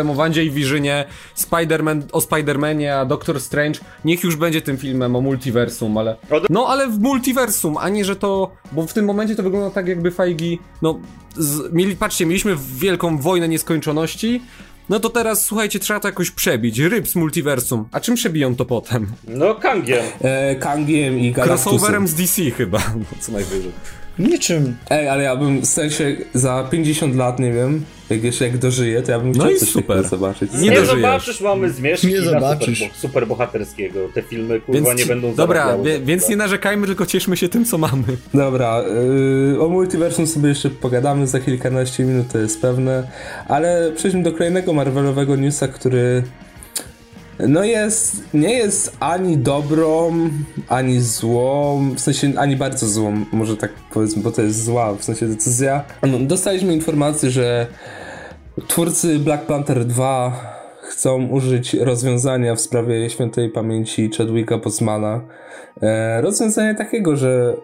o Wandzie i Visionie, Spider-Man, o Spider-Manie, a Doctor Strange, niech już będzie tym filmem o multiversum, ale... No ale w multiversum, a nie, że to... Bo w tym momencie to wygląda tak jakby Feigi, no... Z, mieli, patrzcie, mieliśmy wielką wojnę nieskończoności, no to teraz, słuchajcie, trzeba to jakoś przebić. Ryb z multiversum. A czym przebiją to potem? No, Kangiem. E, Kangiem i Galactusem. Crossoverem z DC chyba, no, co najwyżej. Niczym. Ej, ale ja bym w sensie za 50 lat, nie wiem, jak jeszcze jak dożyję, to ja bym No chciał i coś super. zobaczyć. Nie, Nie dożyjesz. zobaczysz, mamy zmierzchu Nie zobaczysz. super, super bohaterskiego. Te filmy, kurwa, Więc, nie będą dobra, wie, więc nie narzekajmy, tylko cieszmy się tym, co mamy. Dobra, yy, o multiversum sobie jeszcze pogadamy za kilkanaście minut, to jest pewne, ale przejdźmy do kolejnego Marvelowego newsa, który no jest, nie jest ani dobrą, ani złą, w sensie ani bardzo złą, może tak powiedzmy, bo to jest zła, w sensie decyzja. No, dostaliśmy informację, że twórcy Black Panther 2 chcą użyć rozwiązania w sprawie świętej pamięci Chadwicka Bosemana. E, rozwiązanie takiego, że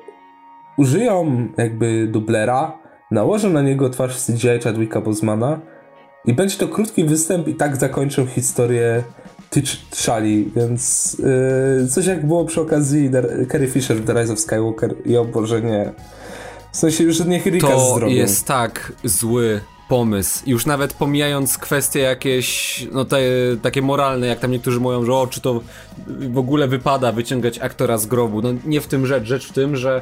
użyją jakby dublera, nałożą na niego twarz CGI Chadwicka Bosemana i będzie to krótki występ i tak zakończą historię T'Challi, więc yy, coś jak było przy okazji Carrie Fisher w The Rise of Skywalker i o Boże nie. W sensie już niech Rika To jest tak zły pomysł. Już nawet pomijając kwestie jakieś, no te, takie moralne, jak tam niektórzy mówią, że o, czy to w ogóle wypada wyciągać aktora z grobu. No nie w tym rzecz. Rzecz w tym, że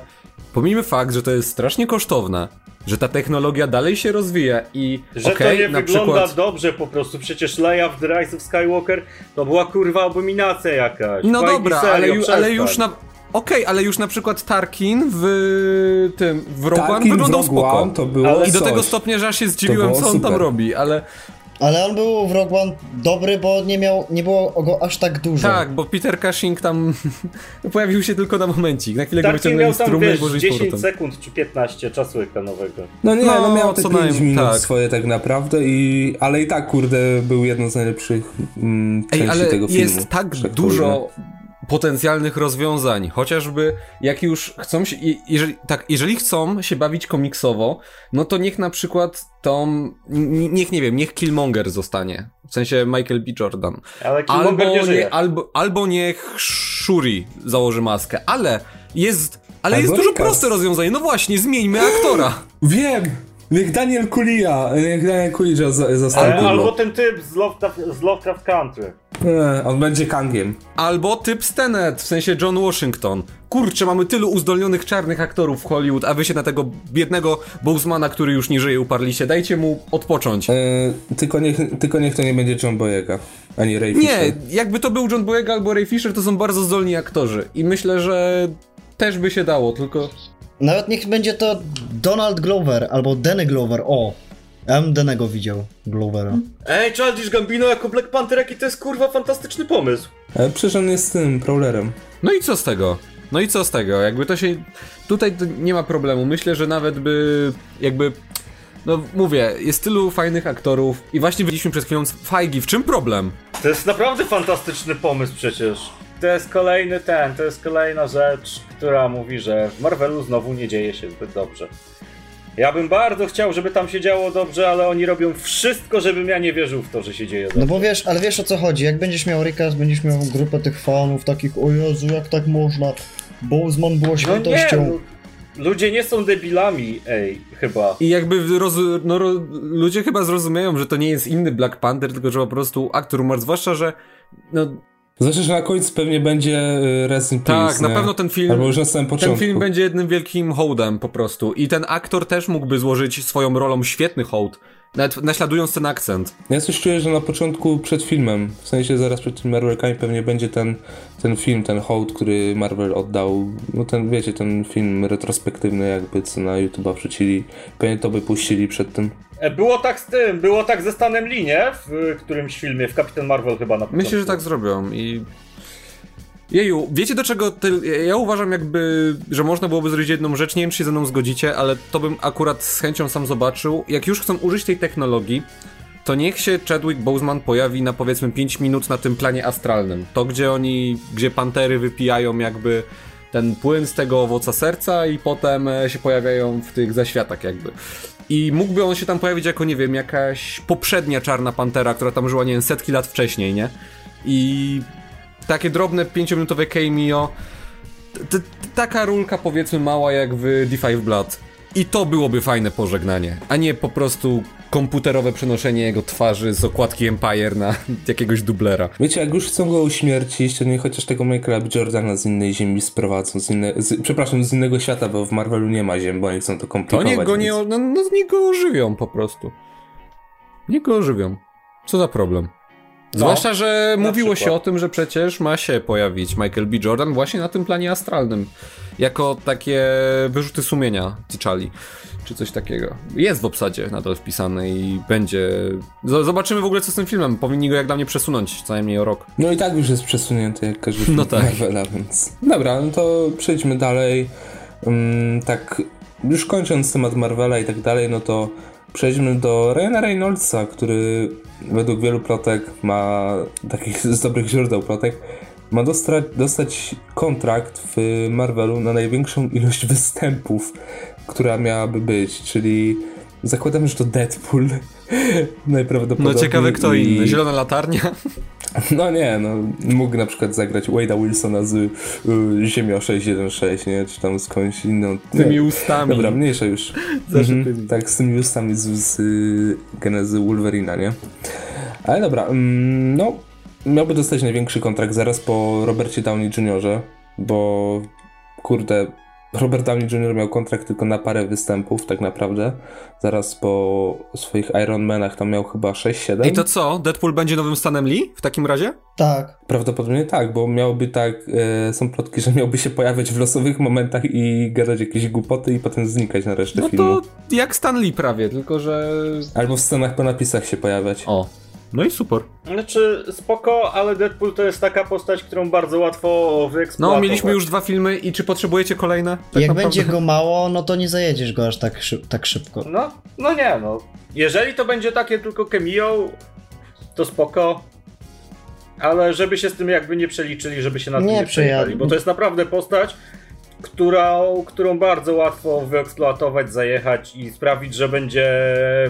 pomijmy fakt, że to jest strasznie kosztowne, że ta technologia dalej się rozwija i Że okej, to nie na wygląda przykład... dobrze po prostu. Przecież Leia w The Rise of Skywalker to była kurwa abominacja jakaś. No Feige, dobra, serio, ale, ju, ale już na... Okej, ale już na przykład Tarkin w tym, w Rogue One wyglądał spoko. One to było I do coś. tego stopnia, że aż się zdziwiłem, co on tam super. robi, ale Ale on był w Rogue One dobry, bo nie miał, nie było go aż tak dużo. Tak, bo Peter Cushing tam pojawił się tylko na momencik. Na chwilę go Tak, wyciągnęli miał z tam, trumny i włożyli z 10 powrotem. sekund czy 15 czasu ekranowego. No nie, no, No, miał te co 5 najmniej, minut tak. swoje tak naprawdę, i, ale i tak, kurde, był jedną z najlepszych mm, Ej, części ale tego filmu. jest tak że dużo potencjalnych rozwiązań, chociażby jak już chcą się, je- jeżeli, tak, jeżeli chcą się bawić komiksowo, no to niech na przykład tą, n- niech nie wiem, niech Killmonger zostanie, w sensie Michael B. Jordan. Ale Killmonger Albo, nie żyje. nie, albo, albo niech Shuri założy maskę, ale jest, ale Albo jest dużo proste rozwiązanie, no właśnie, zmieńmy aktora. Wiem! Niech Daniel Kulia, niech Daniel Ale, Google. albo ten typ z Lovecraft, z Lovecraft Country. Nie, on będzie Kangiem. Albo typ Stenet, w sensie John Washington. Kurczę, mamy tylu uzdolnionych czarnych aktorów w Hollywood, a wy się na tego biednego Bosemana, który już nie żyje, uparliście. Dajcie mu odpocząć. E, tylko, niech, tylko niech to nie będzie John Boyega, ani Ray Nie, Fisher. jakby to był John Boyega albo Ray Fisher, to są bardzo zdolni aktorzy. I myślę, że też by się dało, tylko... Nawet niech będzie to Donald Glover albo Danny Glover. O, ja bym Danego widział, Glovera. Ej, Childish Gambino jako Black Panther, jaki to jest kurwa fantastyczny pomysł. E, przecież on jest tym, Prowlerem. No i co z tego? No i co z tego? Jakby to się... Tutaj to nie ma problemu. Myślę, że nawet by... jakby... No mówię, jest tylu fajnych aktorów i właśnie widzieliśmy przed chwilą Feige. W czym problem? To jest naprawdę fantastyczny pomysł przecież. To jest kolejny ten, to jest kolejna rzecz, która mówi, że w Marvelu znowu nie dzieje się zbyt dobrze. Ja bym bardzo chciał, żeby tam się działo dobrze, ale oni robią wszystko, żebym ja nie wierzył w to, że się dzieje dobrze. No bo wiesz, ale wiesz o co chodzi, jak będziesz miał Rikas, będziesz miał grupę tych fanów, takich o Jezu, jak tak można, Boseman było No nie, świętością. no, ludzie nie są debilami, ej, chyba. I jakby roz, no, ro, ludzie chyba zrozumieją, że to nie jest inny Black Panther, tylko że po prostu aktor umarł, zwłaszcza, że no Znaczy, że na końcu pewnie będzie y, Rest in tak, Peace, na nie? pewno ten film Albo już na samym początku. ten film będzie jednym wielkim hołdem po prostu i ten aktor też mógłby złożyć swoją rolą świetny hołd, nawet naśladując ten akcent. Ja coś czuję, że na początku przed filmem, w sensie zaraz przed tymi Marvelkami pewnie będzie ten, ten film, ten hołd, który Marvel oddał, no ten, wiecie, ten film retrospektywny jakby, co na YouTube'a wrzucili, pewnie to by puścili przed tym. E, Było tak z tym, było tak ze Stanem Lee, nie? W którymś filmie, w Kapitan Marvel chyba na początku. Myślę, że tak zrobią i... Jeju, wiecie do czego ty... Ja uważam jakby, że można byłoby zrobić jedną rzecz, nie wiem czy się ze mną zgodzicie, ale to bym akurat z chęcią sam zobaczył. Jak już chcą użyć tej technologii, to niech się Chadwick Boseman pojawi na powiedzmy 5 minut na tym planie astralnym. To gdzie oni, gdzie pantery wypijają jakby ten płyn z tego owoca serca i potem e, się pojawiają w tych zaświatach jakby. I mógłby on się tam pojawić jako, nie wiem, jakaś poprzednia czarna pantera, która tam żyła, nie wiem, setki lat wcześniej, nie? I takie drobne pięciominutowe cameo, t- t- taka rulka powiedzmy mała jak w D5 Blood. I to byłoby fajne pożegnanie, a nie po prostu komputerowe przenoszenie jego twarzy z okładki Empire na jakiegoś dublera. Wiecie, jak już chcą go uśmiercić, to niech chociaż tego Michaela B. Jordana z innej ziemi sprowadzą, z inne, z, przepraszam, z innego świata, bo w Marvelu nie ma ziem, bo oni chcą to To komplikować. niech go nie, no, no, niech go ożywią po prostu. Niech go ożywią. Co za problem? Zwłaszcza, że mówiło się o tym, że przecież ma się pojawić Michael B. Jordan właśnie na tym planie astralnym. Jako takie wyrzuty sumienia T'Challi. Czy coś takiego. Jest w obsadzie nadal wpisane i będzie... Z- Zobaczymy w ogóle co z tym filmem. Powinni go jak dla mnie przesunąć co najmniej o rok. No i tak już jest przesunięty jak każdy film No tak. Marvela, więc... Dobra, no to przejdźmy dalej. Um, tak, już kończąc temat Marvela i tak dalej, no to przejdźmy do Ryana Reynoldsa, który według wielu plotek ma, takich z dobrych źródeł plotek, ma dostra- dostać kontrakt w Marvelu na największą ilość występów, która miałaby być, czyli zakładam, że to Deadpool No najprawdopodobniej. ciekawe kto i- inny. Zielona latarnia? no nie, no mógł na przykład zagrać Wade'a Wilsona z y, Ziemia 616, nie? Czy tam skądś inną. Nie. Tymi ustami. Dobra, mniejsza już. Mhm, tak, z tymi ustami z, z y, genezy Wolverina, nie? Ale dobra, mm, no miałby dostać największy kontrakt zaraz po Robercie Downey Jr., bo kurde, Robert Downey Jr. miał kontrakt tylko na parę występów, tak naprawdę. Zaraz po swoich Iron Manach tam miał chyba 6-7. I to co? Deadpool będzie nowym Stanem Lee w takim razie? Tak. Prawdopodobnie tak, bo miałby tak, e, są plotki, że miałby się pojawiać w losowych momentach i gadać jakieś głupoty i potem znikać na resztę No filmu. to jak Stan Lee prawie, tylko że... Albo w scenach po napisach się pojawiać. O. No i super. Znaczy, spoko, ale Deadpool to jest taka postać, którą bardzo łatwo wyeksploatować. No, mieliśmy już dwa filmy i czy potrzebujecie kolejne? Tak Jak naprawdę. będzie go mało, no to nie zajedziesz go aż tak, szyb tak szybko. No, no nie, no. Jeżeli to będzie takie tylko cameo, to spoko. Ale żeby się z tym jakby nie przeliczyli, żeby się na tym Nie nie przejechali, bo to jest naprawdę postać, którą, którą bardzo łatwo wyeksploatować, zajechać i sprawić, że będzie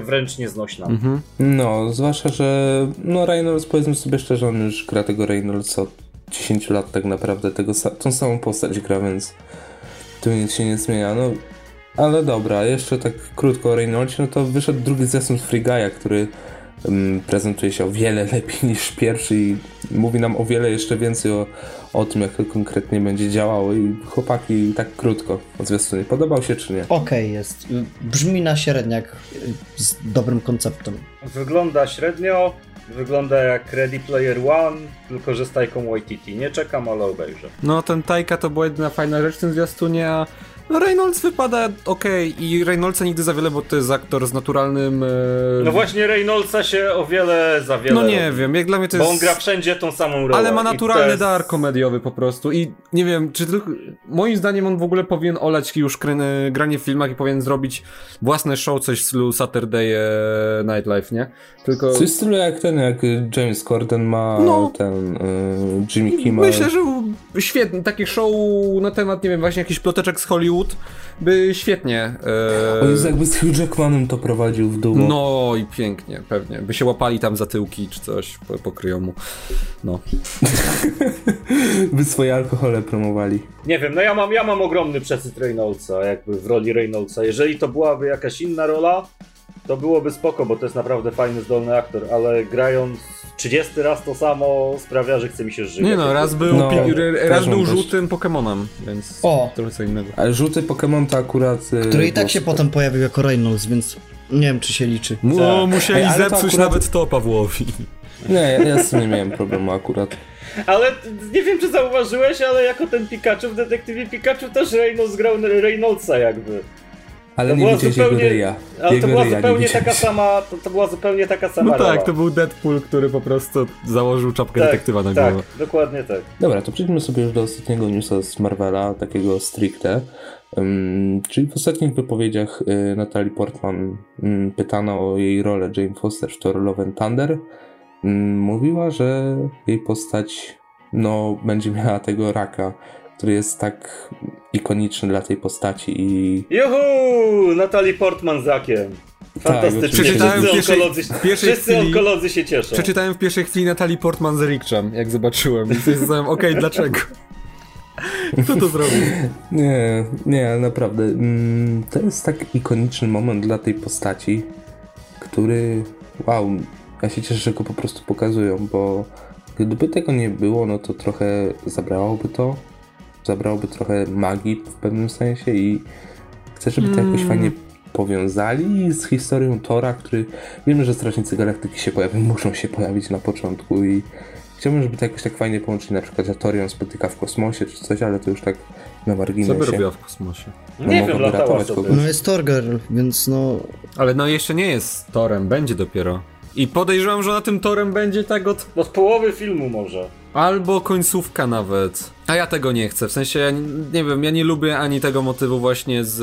wręcz nieznośna. Mhm. No, zwłaszcza, że no Reynolds, powiedzmy sobie szczerze, on już gra tego Reynoldsa od 10 lat tak naprawdę, tego, tą samą postać gra, więc tu nic się nie zmienia, no. Ale dobra, jeszcze tak krótko o Reynoldsie, no to wyszedł drugi zwiastun z Free Guy'a, który mm, prezentuje się o wiele lepiej niż pierwszy i mówi nam o wiele jeszcze więcej o, o tym, jak to konkretnie będzie działało i chłopaki tak krótko o zwiastunie. Podobał się czy nie? Okej jest. Brzmi na średniak y, z dobrym konceptem. Wygląda średnio, wygląda jak Ready Player One, tylko że z Tajką Waititi. Nie czekam, ale obejrzę. No, ten Tajka to była jedyna fajna rzecz w tym zwiastunie, a no Reynolds wypada okej i Reynoldsa nigdy za wiele, bo to jest aktor z naturalnym... E... No właśnie Reynoldsa się o wiele za wiele No nie robi. wiem, jak dla mnie to Bo jest... on gra wszędzie tą samą rolę. Ale ma naturalny jest- dar komediowy po prostu i nie wiem, czy tylko... Moim zdaniem on w ogóle powinien olać już granie w filmach i powinien zrobić własne show, coś w stylu Saturday e, Night Live, nie? Tylko... Coś w stylu jak ten, jak James Corden ma No. ten y, Jimmy Kimmel. Myślę, że świetnie, takie show na temat, nie wiem, właśnie jakichś ploteczek z Hollywood by świetnie... O E... Jezu, jakby z Hugh Jackmanem to prowadził w dół. No i pięknie, pewnie. By się łapali tam za tyłki czy coś, po- pokryją mu. No. By swoje alkohole promowali. Nie wiem, no ja mam, ja mam ogromny przesyt Reynoldsa, jakby w roli Reynoldsa. Jeżeli to byłaby jakaś inna rola, to byłoby spoko, bo to jest naprawdę fajny, zdolny aktor, ale grając 30 raz to samo sprawia, że chce mi się żyć. Nie no, raz był, No, raz był żółtym Pokemonem, więc O. trochę co innego. Ale żółty Pokémon to akurat... y, Który i tak się potem pojawił jako Reynolds, więc nie wiem czy się liczy. Tak. musieli Ej, ale to zepsuć akurat- nawet to Pawłowi. Nie, ja, z tym nie miałem problemu akurat. Ale nie wiem, czy zauważyłeś, ale jako ten Pikachu w detektywie Pikachu też Reynolds grał Reynoldsa jakby. Ale To nie była widziałeś zupełnie- jego ryja. Ale to Jego była ryja nie zupełnie taka sama, to, to była zupełnie taka sama No rola. tak, to był Deadpool, który po prostu założył czapkę tak, detektywa na tak, głowę. dokładnie tak. Dobra, to przejdźmy sobie już do ostatniego newsa z Marvela, takiego stricte. Ym, czyli w ostatnich wypowiedziach y, Natalie Portman ym, pytano o jej rolę Jane Foster w Thor Love and Thunder. Ym, mówiła, że jej postać no, będzie miała tego raka, który jest tak ikoniczny dla tej postaci i Juhu! Natalie Portman z rakiem. Fantastycznie. w wszyscy pierwszej- onkolodzy, wszyscy chwili- onkolodzy się cieszą. Przeczytałem w pierwszej chwili Natalii Portman z Rikczem, jak zobaczyłem. I sobie zadałem, okej, dlaczego? Kto to zrobił? Nie, nie, naprawdę. Mm, To jest tak ikoniczny moment dla tej postaci, który. Wow, ja się cieszę, że go po prostu pokazują, bo gdyby tego nie było, no to trochę zabrałoby to. Zabrałoby trochę magii w pewnym sensie i chcę, żeby to jakoś Mm. fajnie powiązali z historią Tora, który wiemy, że Strażnicy Galaktyki się pojawią, muszą się pojawić na początku i chciałbym, żeby to jakoś tak fajnie połączyli, na przykład, że Torion spotyka w kosmosie czy coś, ale to już tak na Co by marginesie. robiła w kosmosie? No Nie wiem, ratować sobie. kogoś. No jest Torgirl, więc no... Ale no jeszcze nie jest Torem, będzie dopiero. I podejrzewam, że na tym Torem będzie tak od z połowy filmu może. Albo końcówka nawet. A ja tego nie chcę. W sensie, ja nie, nie wiem, ja nie lubię ani tego motywu właśnie z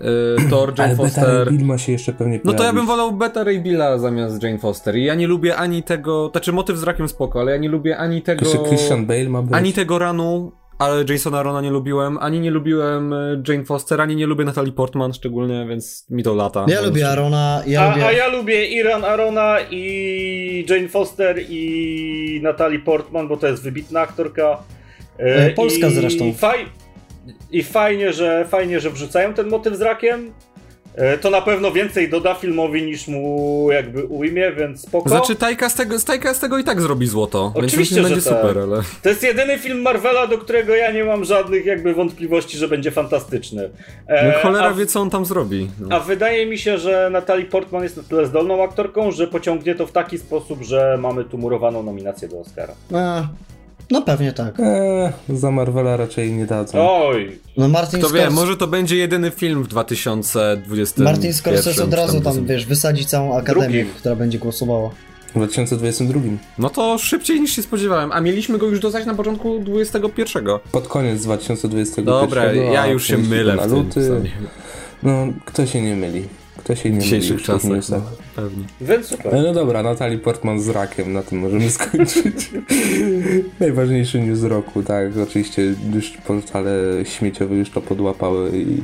y, Thor, Jane Ale Beta Foster. Ray Bill ma się jeszcze pewnie No to ja pojawić. bym wolał Beta Ray Billa zamiast Jane Foster. I ja nie lubię ani tego, znaczy motyw z rakiem spoko, ale ja nie lubię ani tego... Jeszcze Christian Bale ma być. Ani tego ranu, ale Jasona Rona nie lubiłem, ani nie lubiłem y, Jane Foster, ani nie lubię Natalie Portman szczególnie, więc mi to lata. Ja lubię Arona, ja a, lubię... a ja lubię Iran Arona i Jane Foster i Natalie Portman, bo to jest wybitna aktorka. E, Polska I zresztą. Faj... I fajnie że, fajnie, że wrzucają ten motyw z rakiem, e, to na pewno więcej doda filmowi niż mu jakby ujmie, więc spoko. Znaczy Tajka z tego, Tajka z tego i tak zrobi złoto, Oczywiście, więc będzie tak. super, ale... To jest jedyny film Marvela, do którego ja nie mam żadnych jakby wątpliwości, że będzie fantastyczny. E, No cholera a, wie, co on tam zrobi. No. a wydaje mi się, że Natalie Portman jest na tyle zdolną aktorką, że pociągnie to w taki sposób, że mamy tu murowaną nominację do Oscara. E, no pewnie tak. Eee, za Marvela raczej nie dadzą. Oj, No Martin Kto wie, Scors- może to będzie jedyny film w 2020 Martin Scorsese od razu tam, wiesz, wysadzi całą akademię, Drugim. która będzie głosowała. W 2022. No to szybciej niż się spodziewałem, a mieliśmy go już dostać na początku 21. Pod koniec 2021. Dobra, ja już się mylę w tym. luty. No, kto się nie myli? Kto się nie dzisiejszych w tych czasach, no, pewnie. więc super. No dobra, Natalie Portman z rakiem, na tym możemy skończyć. Najważniejszy news roku, tak. Oczywiście już portale śmieciowe już to podłapały i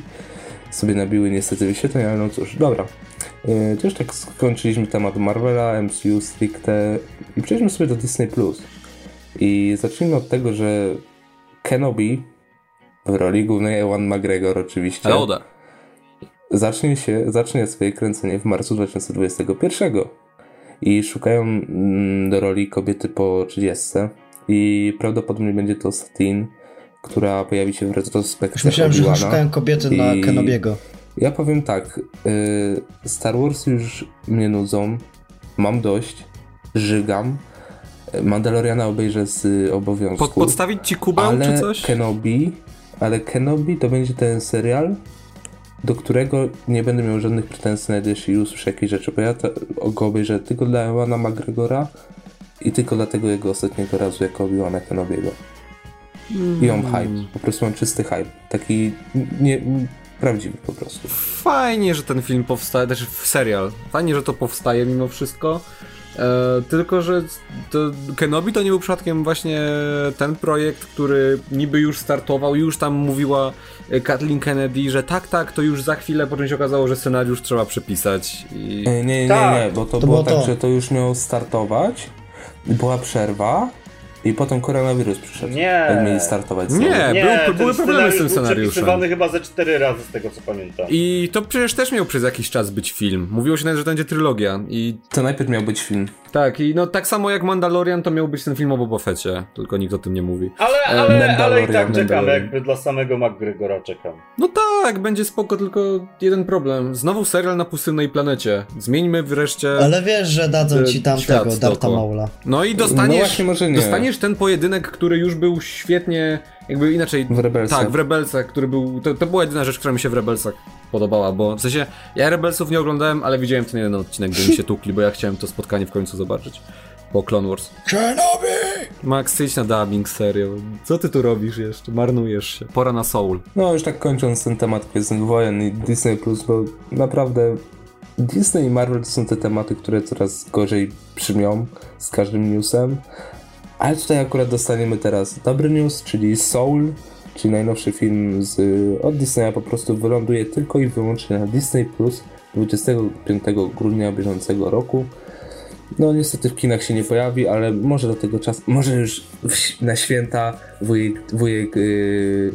sobie nabiły niestety wyświetleń, ale no cóż, dobra. Yy, To już tak skończyliśmy temat Marvela, MCU stricte i przejdźmy sobie do Disney+. I zacznijmy od tego, że Kenobi w roli głównej Ewan McGregor oczywiście Yoda. Zacznie się, zacznie swoje kręcenie w marcu 2021 i szukają mm, do roli kobiety po 30 i prawdopodobnie będzie to Satine, która pojawi się w retrospekcji myślałem, że szukają kobiety na I- Kenobiego. Ja powiem tak, y, Star Wars już mnie nudzą, mam dość, żygam, Mandaloriana obejrzę z obowiązku. Pod, podstawić ci kubę czy coś? Kenobi, ale Kenobi to będzie ten serial, do którego nie będę miał żadnych pretensji, nawet jeśli usłyszę jakieś rzeczy, bo ja go obejrzę tylko dla Ewana McGregora i tylko dla tego jego ostatniego razu jako Obi-Wana Kenobiego. I mam hype, po prostu mam czysty hype, taki nie, prawdziwy po prostu. Fajnie, że ten film powstaje, też serial. Fajnie, że to powstaje mimo wszystko. E, tylko, że to Kenobi to nie był przypadkiem właśnie ten projekt, który niby już startował, już tam mówiła Kathleen Kennedy, że tak, tak, to już za chwilę, po czym się okazało, że scenariusz trzeba przepisać. I... E, Nie, nie, nie, Tak, nie, bo to, to było było tak, to. że to już miało startować, była przerwa i potem koronawirus przyszedł. Nie. Jak mieli startować znowu. Nie, Nie, był, były problemy z tym scenariusz był scenariuszem. przepisywany chyba ze cztery razy z tego co pamiętam. I to przecież też miał przez jakiś czas być film. Mówiło się nawet, że to będzie trylogia. I To najpierw miał być film. Tak, i no tak samo jak Mandalorian, to miał być ten film o Boba Fetcie, tylko nikt o tym nie mówi. Ale, E, ale, ale i tak czekam, jakby dla samego McGregora czekam. No tak, będzie spoko, tylko jeden problem. Znowu serial na pustynnej planecie. Zmieńmy wreszcie. Ale wiesz, że dadzą e, ci tam tego Darta. Maula. No i No dostaniesz, nie. dostaniesz ten pojedynek, który już był świetnie, jakby inaczej. W Rebelsach. Tak, w Rebelsach, który był. To, to była jedyna rzecz, która mi się w Rebelsach podobała, bo w sensie ja Rebelsów nie oglądałem, ale widziałem ten jeden odcinek, gdzie mi się tukli, bo ja chciałem to spotkanie w końcu zobaczyć. Po Clone Wars. Kenobi! Max, idź na dubbing, serio. Co ty tu robisz jeszcze? Marnujesz się. Pora na Soul. No już tak kończąc ten temat Gwiezdnych Wojen i Disney+, Plus, bo naprawdę Disney i Marvel to są te tematy, które coraz gorzej brzmią z każdym newsem. Ale tutaj akurat dostaniemy teraz dobry news, czyli Soul, czyli najnowszy film z, od Disneya po prostu wyląduje tylko i wyłącznie na Disney Plus 25 grudnia bieżącego roku. No niestety w kinach się nie pojawi, ale może do tego czasu, może już w, na święta wujek, wujek yy,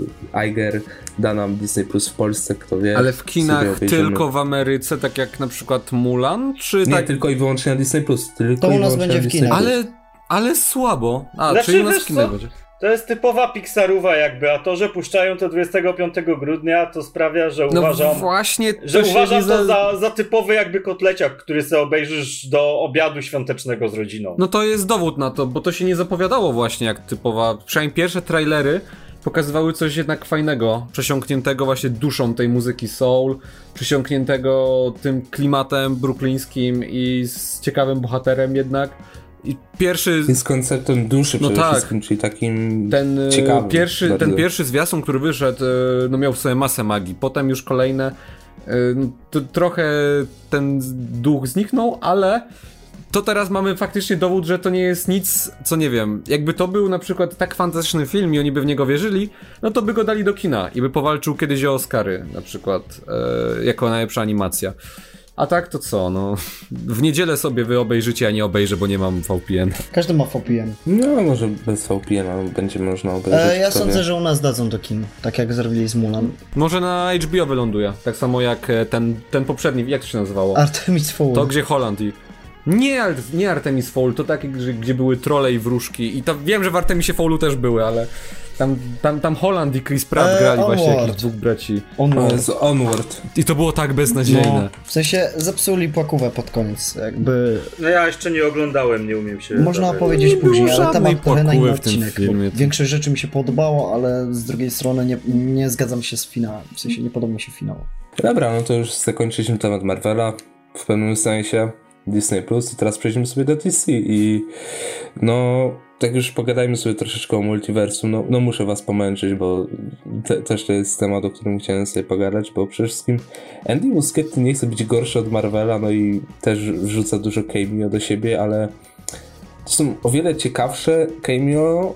Iger da nam Disney Plus w Polsce, kto wie. Ale w kinach tylko w Ameryce, tak jak na przykład Mulan, czy Nie, tak... tylko i wyłącznie na Disney Plus. Tylko To u i nas wyłącznie będzie w kinach. Ale, ale słabo. A, Znaczy, czyli u nas w kinach co? będzie. To jest typowa Pixarowa jakby, a to, że puszczają to 25 grudnia, to sprawia, że No uważam, właśnie, że uważam to za, za typowy jakby kotleciak, który sobie obejrzysz do obiadu świątecznego z rodziną. No to jest dowód na to, bo to się nie zapowiadało właśnie jak typowa. Przynajmniej pierwsze trailery pokazywały coś jednak fajnego, przesiąkniętego właśnie duszą tej muzyki soul, przesiąkniętego tym klimatem bruklińskim i z ciekawym bohaterem jednak. I pierwszy z konceptem duszy No przede tak. wszystkim, czyli takim ten e, ciekawym. pierwszy, bardzo. ten pierwszy zwiastun, który wyszedł, e, no miał w sobie masę magii. Potem już kolejne, e, no, to trochę ten duch zniknął, ale to teraz mamy faktycznie dowód, że to nie jest nic, co nie wiem. Jakby to był na przykład tak fantastyczny film i oni by w niego wierzyli, no to by go dali do kina i by powalczył kiedyś o Oscary, na przykład, e, jako najlepsza animacja. A tak to co, no. W niedzielę sobie wy obejrzycie, a nie obejrzę, bo nie mam VPN. Każdy ma VPN. No, może bez VPN będzie można obejrzeć. E, ja sądzę, wie. że u nas dadzą do kin, tak jak zrobili z Mulan. Może na HBO wyląduje. Tak samo jak e, ten, ten poprzedni, jak to się nazywało? Artemis Fowl. To gdzie Holland i... Nie, nie Artemis Fowl, to takie, gdzie, gdzie były trole i wróżki. I tam wiem, że w Artemisie Fowlu też były, ale tam, tam, tam Holland i Chris Pratt E, grali właśnie Onward. jakichś dwóch braci. On To jest Onward. I to było tak beznadziejne. no, w sensie zepsuli płakówę pod koniec, jakby No ja jeszcze nie oglądałem, nie umiem się... można dowiedzieć. powiedzieć nie później, ale temat trochę na inny płakówy w tym odcinek. Większość rzeczy mi się podobało, ale z drugiej strony nie, nie zgadzam się z finałem, w sensie nie podoba mi się finał. Dobra, no to już zakończyliśmy temat Marvela w pewnym sensie. Disney Plus i teraz przejdziemy sobie do DC i no tak już pogadajmy sobie troszeczkę o multiversum. No, no muszę was pomęczyć, bo te, też to jest temat, o którym chciałem sobie pogadać, bo przede wszystkim Andy Muschietti nie chce być gorszy od Marvela, no i też wrzuca dużo cameo do siebie, ale to są o wiele ciekawsze cameo.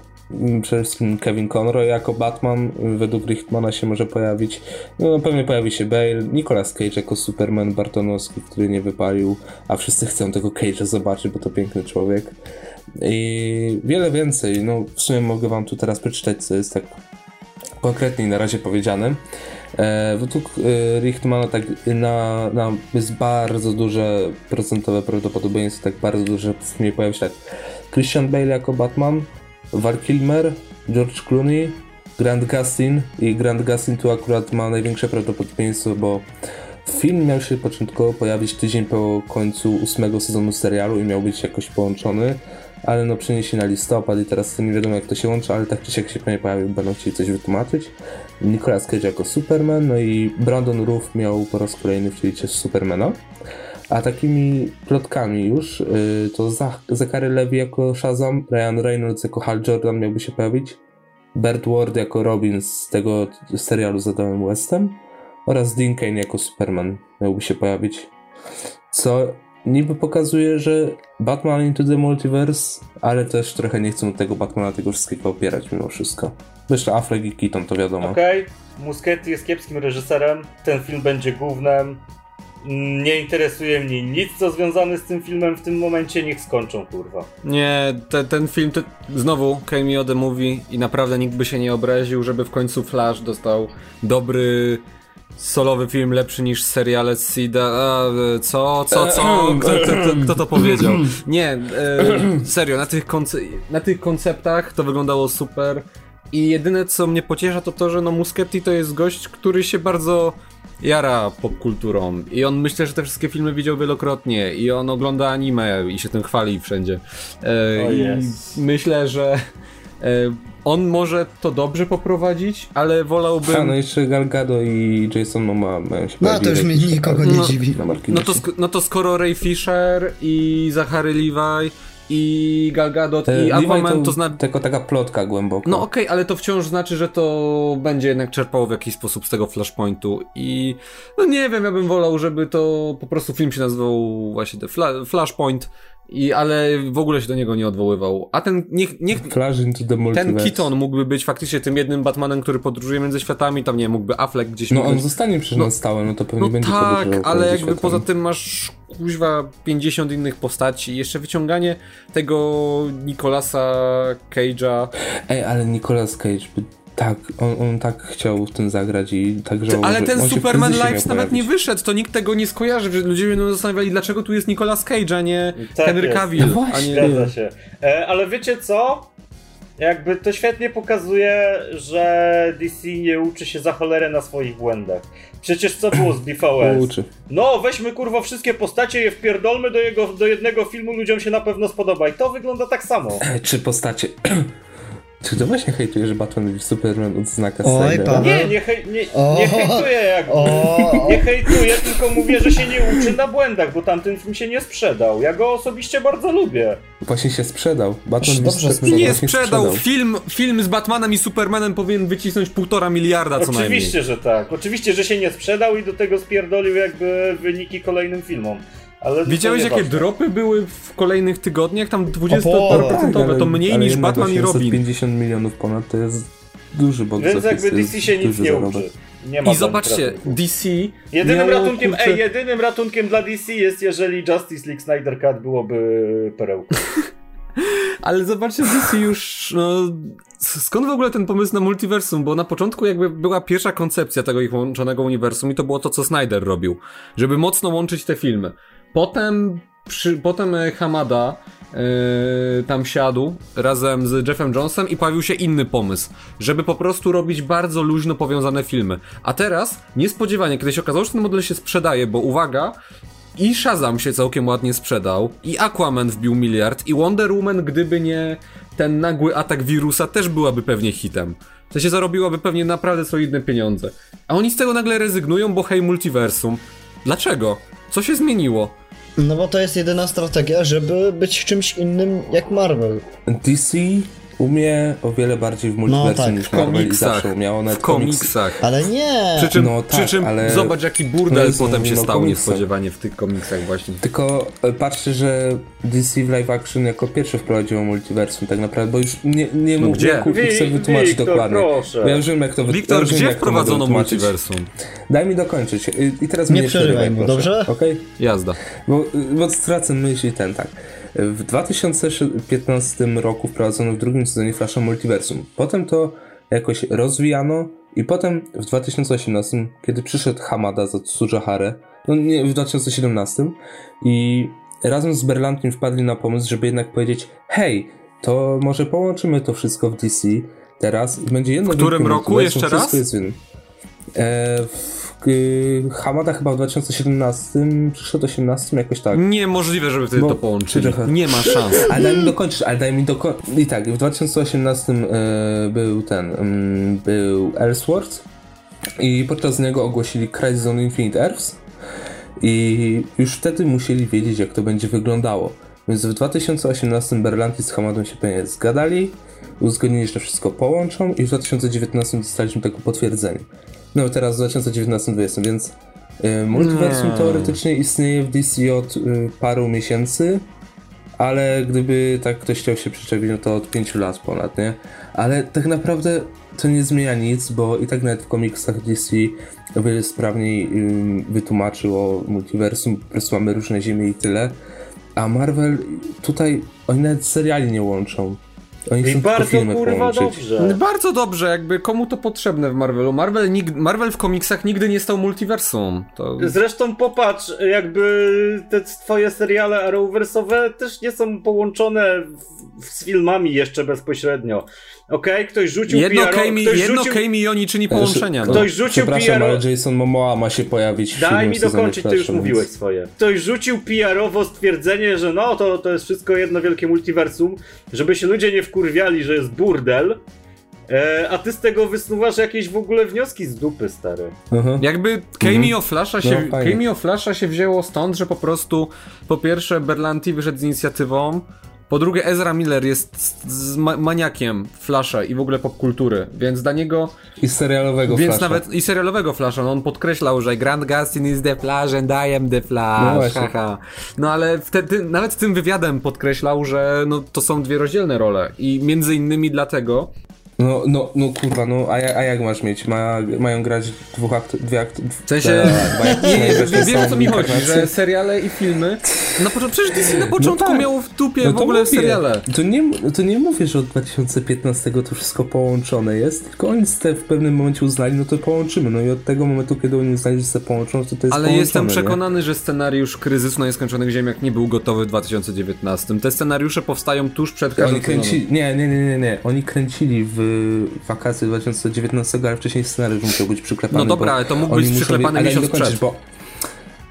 Przede wszystkim Kevin Conroy jako Batman według Richtmana się może pojawić. No pewnie pojawi się Bale, Nicolas Cage jako Superman Bartonowski, który nie wypalił, a wszyscy chcą tego Cage'a zobaczyć, bo to piękny człowiek. I wiele więcej. No w sumie mogę wam tu teraz przeczytać, co jest tak konkretniej na razie powiedziane. E, według e, Richtmana tak na, na jest bardzo duże procentowe prawdopodobieństwo, tak bardzo duże w filmie pojawi się tak Christian Bale jako Batman, Val Kilmer, George Clooney, Grant Gustin i Grant Gustin tu akurat ma największe prawdopodobieństwo, bo film miał się początkowo pojawić tydzień po końcu ósmego sezonu serialu i miał być jakoś połączony, ale no przenieśli na listopad i teraz nie wiadomo jak to się łączy, ale tak czy siak się pewnie pojawił, będą chcieli coś wytłumaczyć. Nicolas Cage jako Superman, no i Brandon Roof miał po raz kolejny wcielić się w Supermana. A takimi plotkami już yy, to Zach- Zachary Levi jako Shazam, Ryan Reynolds jako Hal Jordan miałby się pojawić, Bert Ward jako Robin z tego serialu z Adamem Westem oraz Dean Kane jako Superman miałby się pojawić. Co niby pokazuje, że Batman Into the Multiverse, ale też trochę nie chcą tego Batmana tego wszystkiego opierać mimo wszystko. Jeszcze Affleck i Keaton to wiadomo. Okej, Muschietti jest kiepskim reżyserem, ten film będzie głównym. Nie interesuje mnie nic, co związane z tym filmem w tym momencie, niech skończą, kurwa. Nie, te, ten film, to, znowu Cameo The Movie i naprawdę nikt by się nie obraził, żeby w końcu Flash dostał dobry solowy film lepszy niż seriale z Sida. A, co, co, co? Kto, kto, kto, kto to powiedział? Nie, e, serio, na tych, konce- na tych konceptach to wyglądało super i jedyne co mnie pociesza to to, że no Muschietti to jest gość, który się bardzo jara popkulturą i on myślę, że te wszystkie filmy widział wielokrotnie i on ogląda anime i się tym chwali wszędzie. E, i jest. myślę, że e, on może to dobrze poprowadzić, ale wolałbym... A, no jeszcze Gal Gadot i Jason Momoa mają się No to już mnie nikogo nie No, dziwi. na No to, sk- no to skoro Ray Fisher i Zachary Levi i Gal Gadot E, i Aquaman to znaczy... Tylko taka plotka głęboka. No okej, ale to wciąż znaczy, że to będzie jednak czerpało w jakiś sposób z tego Flashpointu i no nie wiem, ja bym wolał, żeby to po prostu film się nazywał właśnie The Fla Flashpoint i ale w ogóle się do niego nie odwoływał. A ten niech, niech ten. Keaton mógłby być faktycznie tym jednym Batmanem, który podróżuje między światami, tam nie mógłby Affleck gdzieś No on być. zostanie przecież No- na stałe, no to pewnie No będzie tak, ale jakby światami. poza tym masz kuźwa 50 innych postaci, jeszcze wyciąganie tego Nicolasa Cage'a. Ej, ale Nicolas Cage by tak, on, on tak chciał w tym zagrać i tak żałował, Ale że ten Superman Lives nawet nie wyszedł, to nikt tego nie skojarzy, że ludzie będą zastanawiali, dlaczego tu jest Nicolas Cage, a nie Tak Henry. Cavill, No a właśnie. nie... Zgadza się. E, ale wiecie co? Jakby to świetnie pokazuje, że DC nie uczy się za cholerę na swoich błędach. Przecież co było z BVS? Uczy. No, weźmy kurwa wszystkie postacie, je wpierdolmy do, jego, do jednego filmu, ludziom się na pewno spodoba. I to wygląda tak samo. Czy postacie... Czy to właśnie hejtuje, że Batman i Superman odznaka Oj, Snydera? Paweł. Nie, nie, hej, nie, O. nie hejtuję jakby. O, Nie hejtuję, tylko mówię, że się nie uczy na błędach, bo tamten film się nie sprzedał. Ja go osobiście bardzo lubię. Właśnie się sprzedał. Batman Dobrze i Superman. Nie właśnie sprzedał. Film, film z Batmanem i Supermanem powinien wycisnąć półtora miliarda co najmniej. Oczywiście, że tak. Oczywiście, że się nie sprzedał i do tego spierdolił jakby wyniki kolejnym filmom. Ale Widziałeś jakie nieważne. dropy były w kolejnych tygodniach? Tam O, 20% Tak, to mniej ale niż Batman i Robin. 850 milionów ponad to jest duży box Więc jakby DC się nic nie zarobek. uczy. Nie ma I zobaczcie. DC Jedynym ratunkiem, kurczę, ej, jedynym ratunkiem dla DC jest, jeżeli Justice League Snyder Cut byłoby perełką. Ale zobaczcie, DC już. No, skąd w ogóle ten pomysł na multiversum? Bo na początku jakby była pierwsza koncepcja tego ich łączonego uniwersum i to było to, co Snyder robił. Żeby mocno łączyć te filmy. Potem, przy, potem e, Hamada yy, tam siadł razem z Jeffem Jonesem i pojawił się inny pomysł. Żeby po prostu robić bardzo luźno powiązane filmy. A teraz, niespodziewanie, kiedy się okazało, że ten model się sprzedaje, bo uwaga, i Shazam się całkiem ładnie sprzedał, i Aquaman wbił miliard, i Wonder Woman, gdyby nie ten nagły atak wirusa, też byłaby pewnie hitem. To się zarobiłaby pewnie naprawdę solidne pieniądze. A oni z tego nagle rezygnują, bo hej, multiversum. Dlaczego? Co się zmieniło? No bo to jest jedyna strategia, żeby być czymś innym jak Marvel. DC umie o wiele bardziej w multiversum tak, niż W Marvel i komiksach. zawsze umiało nawet W komiksach. Ale nie! Przy czym, No przy tak, czym ale- zobacz jaki burdel No jest, potem się no, stał komiksy. niespodziewanie w tych komiksach właśnie. Tylko e, patrzcie, że DC w live action jako pierwsze wprowadziło multiversum tak naprawdę, bo już nie, nie No mówię, gdzie? ku- chcę wytłumaczyć Wiktor, dokładnie. proszę. Ja już wiem jak to ja Wiktor, gdzie jak wprowadzono multiversum? Daj mi dokończyć I, i teraz Nie mnie przerywaj dobrze? Okej? Jazda. Bo, bo stracę myśl i ten tak. W 2015 roku wprowadzono w drugim sezonie Flasha Multiversum. Potem to jakoś rozwijano i potem w 2018, kiedy przyszedł Hamada za Tsujahare, no nie, w 2017 i razem z Berlantim wpadli na pomysł, żeby jednak powiedzieć hej, to może połączymy to wszystko w DC teraz i będzie jedno W którym roku? Jeszcze raz? Jest w. E, w, Hamada chyba w 2017, przyszedł 18 jakoś tak. Niemożliwe, żeby wtedy Bo- to połączyli. Trochę. Nie ma szans. Ale daj mi dokończyć, ale daj mi dokończyć. I tak, w 2018 e, był ten, mm, był Ellsworth i podczas niego ogłosili Crisis on Infinite Earths i już wtedy musieli wiedzieć, jak to będzie wyglądało. Więc w 2018 Berlanti z Hamadą się pewnie zgadali, uzgodnili, że wszystko połączą i w 2019 dostaliśmy tego potwierdzenie. No teraz w 2019-2020, więc e, multiversum Nie. teoretycznie istnieje w DC od y, paru miesięcy, ale gdyby tak ktoś chciał się przyczepić, no to od 5 lat ponad, nie? Ale tak naprawdę to nie zmienia nic, bo i tak nawet w komiksach DC o wiele sprawniej ym, wytłumaczył o multiversum, po prostu mamy różne ziemie i tyle. A Marvel tutaj, oni nawet seriali nie łączą. Oni I bardzo kurwa połączyć. dobrze. Bardzo dobrze, jakby komu to potrzebne w Marvelu? Marvel, nig- Marvel w komiksach nigdy nie stał multiversum. To... Zresztą popatrz, jakby te twoje seriale Arrowversowe też nie są połączone w, z filmami jeszcze bezpośrednio. Okej, ktoś rzucił Jedno PR, Kami, ktoś jedno rzucił... Kami i oni czyni połączenia. No. Ktoś rzucił Przepraszam, PR ale Jason Momoa ma się pojawić w Daj mi dokończyć, ty już mówiłeś więc- swoje. Ktoś rzucił PR-owo stwierdzenie, że no to, to jest wszystko jedno wielkie multiversum, żeby się ludzie nie wkurwiali, że jest burdel, e, a ty z tego wysnuwasz jakieś w ogóle wnioski z dupy, stary. Mhm. Jakby Cameo Flasha się, No. Cameo Flasha się wzięło stąd, że po prostu po pierwsze Berlanti wyszedł z inicjatywą, po drugie Ezra Miller jest ma maniakiem Flasha i w ogóle popkultury, więc dla niego, I serialowego więc Flasha. nawet i serialowego Flasha, no on podkreślał, że Grant Gustin is the Flash and I am the No Flash, właśnie. haha. No ale wtedy, nawet tym wywiadem podkreślał, że no, to są dwie rozdzielne role i między innymi dlatego, No, no, no kurwa, no a, ja- a jak masz mieć? Ma, mają grać dwóch aktorów, dwie aktorów. W sensie, nie, nie, wiem, o co mi chodzi, że seriale i filmy, na początku, przecież DC na początku tak. miało w dupie No w ogóle mówię. seriale. To nie, to nie mówię, że od 2015 to wszystko połączone jest, tylko oni te w pewnym momencie uznali, no to połączymy. No i od tego momentu, kiedy oni uznali, że se połączą, to to jest Ale połączone, jestem nie? przekonany, że scenariusz Kryzysu na Nieskończonych Ziemiach nie był gotowy w 2019. Te scenariusze powstają tuż przed Oni każdym kręcili, nie, nie, nie, nie, nie, oni kręcili w wakacje 2019, ale wcześniej scenariusz musiał być przyklepany. No dobra, ale to mógł być muszą przyklepany ale miesiąc przed. Bo...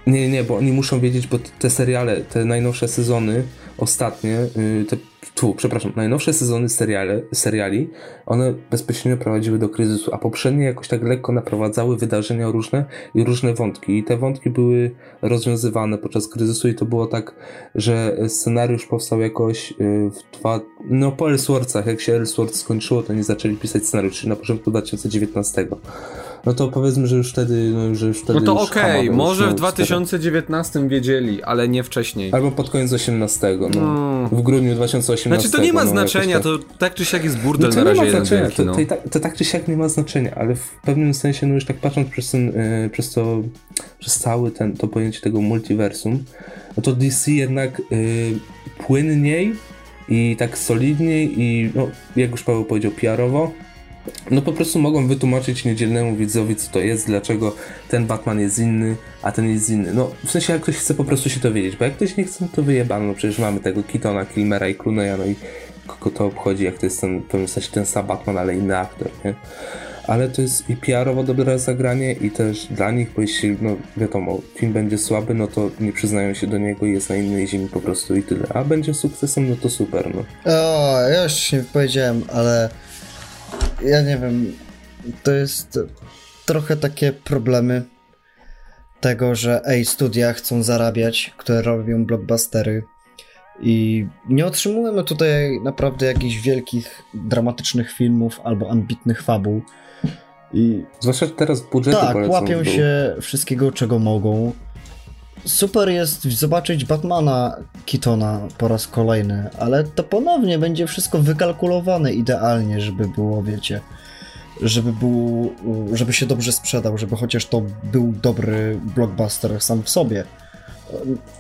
Nie, nie, bo oni muszą wiedzieć, bo te seriale, te najnowsze sezony, ostatnie, y, te, tu, przepraszam, najnowsze sezony seriale, seriali, one bezpośrednio prowadziły do kryzysu, a poprzednie jakoś tak lekko naprowadzały wydarzenia różne i różne wątki. I te wątki były rozwiązywane podczas kryzysu i to było tak, że scenariusz powstał jakoś y, w dwa, no po Ellsworthach, jak się Ellsworth skończyło, to nie zaczęli pisać scenariusz, czyli na początku 2019. no to powiedzmy, że już wtedy, no, że już wtedy No to okej, był może w no, 2019 wiedzieli, ale nie wcześniej. Albo pod koniec 18, no. Mm. W grudniu 2018. Znaczy to nie ma no, znaczenia, tak. to tak czy siak jest burdel No na to nie razie ma jeden znaczenia, wielki, to, no. to, i tak, to tak czy siak nie ma znaczenia, ale w pewnym sensie, no już tak patrząc przez ten, y, przez to, przez cały ten, to pojęcie tego multiversum, no to DC jednak y, płynniej i tak solidniej i, no, jak już Paweł powiedział, PR-owo, no po prostu mogą wytłumaczyć niedzielnemu widzowi, co to jest, dlaczego ten Batman jest inny, a ten jest inny. No, w sensie, jak ktoś chce po prostu się to wiedzieć, bo jak ktoś nie chce, no to wyjebano, no przecież mamy tego Kitona, Kilmera i Clooney'a, no i kogo to obchodzi, jak to jest ten, w sensie ten sam Batman, ale inny aktor, nie? Ale to jest i PR-owo dobre zagranie i też dla nich, bo jeśli, no wiadomo, film będzie słaby, no to nie przyznają się do niego i jest na innej ziemi po prostu i tyle. A będzie sukcesem, no to super, no. O, ja już powiedziałem, ale ja nie wiem, to jest trochę takie problemy tego, że ej, studia chcą zarabiać, które robią blockbustery i nie otrzymujemy tutaj naprawdę jakichś wielkich, dramatycznych filmów albo ambitnych fabuł. I Zwłaszcza teraz budżety tak, łapią się wszystkiego, czego mogą. Super jest zobaczyć Batmana Keatona po raz kolejny, ale to ponownie będzie wszystko wykalkulowane idealnie, żeby było, wiecie, żeby był, żeby się dobrze sprzedał, żeby chociaż to był dobry blockbuster sam w sobie.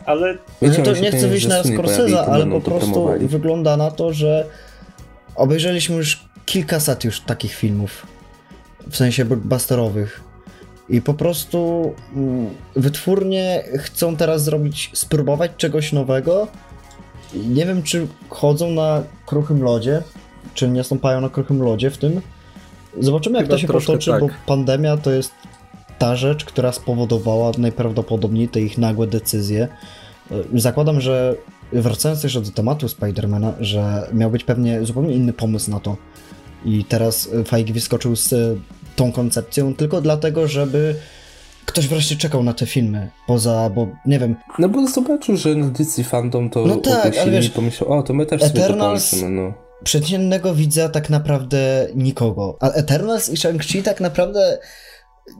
Ale Wiecie, to nie chcę wyjść na Scorsese, ale po prostu promowali. wygląda na to, że obejrzeliśmy już kilkaset już takich filmów, w sensie blockbusterowych. I po prostu mm, wytwórnie chcą teraz zrobić, spróbować czegoś nowego. Nie wiem, czy chodzą na kruchym lodzie, czy nie stąpają na kruchym lodzie w tym. Zobaczymy, jak Chyba to się potoczy, tak. bo pandemia to jest ta rzecz, która spowodowała najprawdopodobniej te ich nagłe decyzje. Y, Zakładam, że wracając jeszcze do tematu Spidermana, że miał być pewnie zupełnie inny pomysł na to. I teraz y, Feige wyskoczył z tą koncepcją tylko dlatego, żeby ktoś wreszcie czekał na te filmy. Poza, bo nie wiem, No bo zobaczył, że na DC Fandom to No tak, ale wiesz, i pomyślał, o to my też sobie to Eternals- połączymy, no. przeciętnego widza tak naprawdę nikogo. A Eternals i Shang-Chi tak naprawdę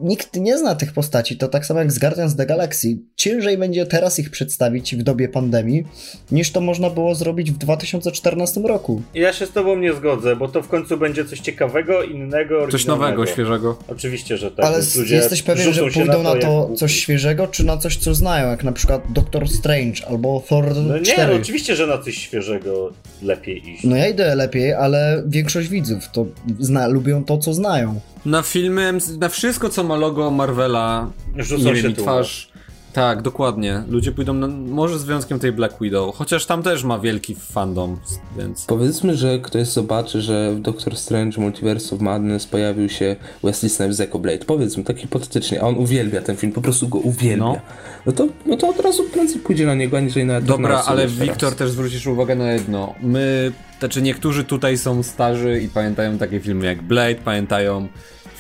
nikt nie zna tych postaci. To tak samo jak z Guardians of the Galaxy. Ciężej będzie teraz ich przedstawić w dobie pandemii, niż to można było zrobić w 2014 roku. ja się z tobą nie zgodzę, bo to w końcu będzie coś ciekawego, innego, Coś nowego, świeżego. Oczywiście, że tak. Ale jesteś pewien, że pójdą na to głupi. coś świeżego, czy na coś, co znają, jak na przykład Doctor Strange albo Thor No nie, 4? no oczywiście, że na coś świeżego lepiej iść. No ja idę lepiej, ale większość widzów to zna, lubią to, co znają. Na filmy, na wszystko co ma logo Marvela, Rzucą nie się wiem, twarz. Tak, dokładnie. Ludzie pójdą na, może z wyjątkiem tej Black Widow, chociaż tam też ma wielki fandom, więc... Powiedzmy, że ktoś zobaczy, że w Doctor Strange Multiverse of Madness pojawił się Wesley Snipes jako Blade. Powiedzmy, tak hipotetycznie, a on uwielbia ten film, po prostu go uwielbia. No. No, to, no to od razu prędzej pójdzie na niego, aniżeli na Dobra, ale. Wiktor też zwrócisz uwagę na jedno. My, znaczy niektórzy tutaj są starzy i pamiętają takie filmy jak Blade, pamiętają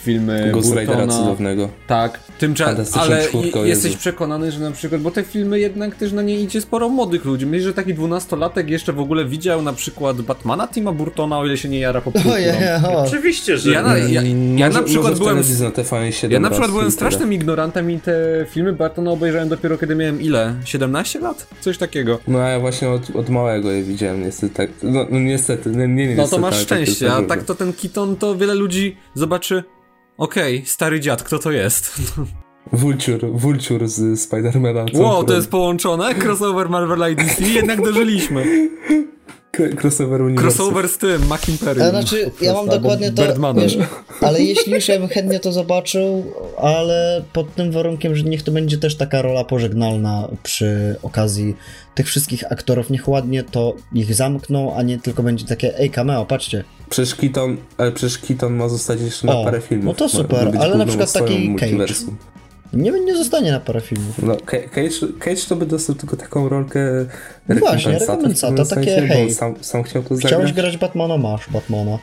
filmy Ghost Ridera Burtona. cudownego. Tak, tymczasem, ale i, jesteś Jezu. przekonany, że na przykład, bo te filmy jednak też na nie idzie sporo młodych ludzi. Myślisz, że taki dwunastolatek jeszcze w ogóle widział na przykład Batmana Tima Burtona, o ile się nie jara popkulturą. Ojej, o. Oczywiście, że Ja na- nie. ja- Mm, ja może, na przykład byłem- na TVN7 Ja na przykład byłem strasznym tyle. ignorantem i te filmy Bartona obejrzałem dopiero kiedy miałem ile? 17 lat? Coś takiego. No a ja właśnie od, od małego je widziałem, niestety tak. No, no niestety, nie, nie, nie No to niestety, masz tak szczęście, a naprawdę. tak to ten Keaton to wiele ludzi zobaczy Okej, stary dziad, kto to jest? Vulture, Vulture z Spidermana. Wow, to jest połączone? Crossover Marvel i DC? Jednak dożyliśmy. Crossover uniwersum. Crossover z tym, Mac Imperium. Ale znaczy, ja mam dokładnie to, wiesz, ale jeśli już ja bym chętnie to zobaczył, ale pod tym warunkiem, że niech to będzie też taka rola pożegnalna przy okazji tych wszystkich aktorów, niech ładnie to ich zamkną, a nie tylko będzie takie, ej cameo, patrzcie. Przecież Keaton, ale przecież Keaton ma zostać jeszcze na O, parę filmów. no to super, ale na przykład taki Cage. Nie, nie zostanie na parę filmów. No, Ca- Cage, Cage to by dostał tylko taką rolkę No właśnie, rekompensata, takie, sensie, hej, sam, sam chciał to Chciałeś zagrać. grać Batmana, masz Batmana.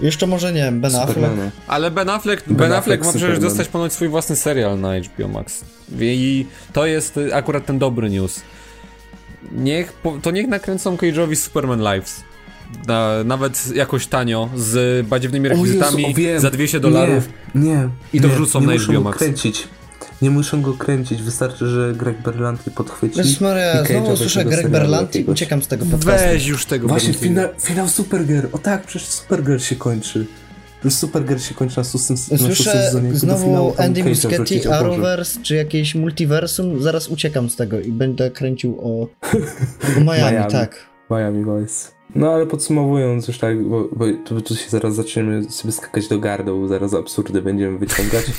Jeszcze może, nie wiem, Ben Affleck. Ale Ben Affleck, Ben ben Affleck Affleck ma przecież dostać ponoć swój własny serial na HBO Max. I to jest akurat ten dobry news. Niech, to niech nakręcą Cage'owi Superman Lives. na, nawet jakoś tanio, z badziewnymi O Jezu, rekwizytami o wiem. za 200 dolarów. Nie, nie. I to nie, wrzucą nie na HBO Max. kręcić. Nie muszą go kręcić, wystarczy, że Greg Berlanti podchwyci. Jezus Maria, znowu słyszę Greg Berlanti uciekam z tego podcastu. Weź już tego Właśnie, Berlantiego. finał, finał Supergirl. O tak, przecież Supergirl się kończy. Już Supergirl się kończy na szóstym, na Słyszę sezonie. Znowu finału Andy Muschietti. Arrowverse, czy jakieś multiversum, zaraz uciekam z tego i będę kręcił o, o Miami, Miami. tak. Miami Vice. No ale podsumowując już tak, bo, bo tu, tu się zaraz zaczniemy sobie skakać do gardeł, zaraz absurdy będziemy wyciągać.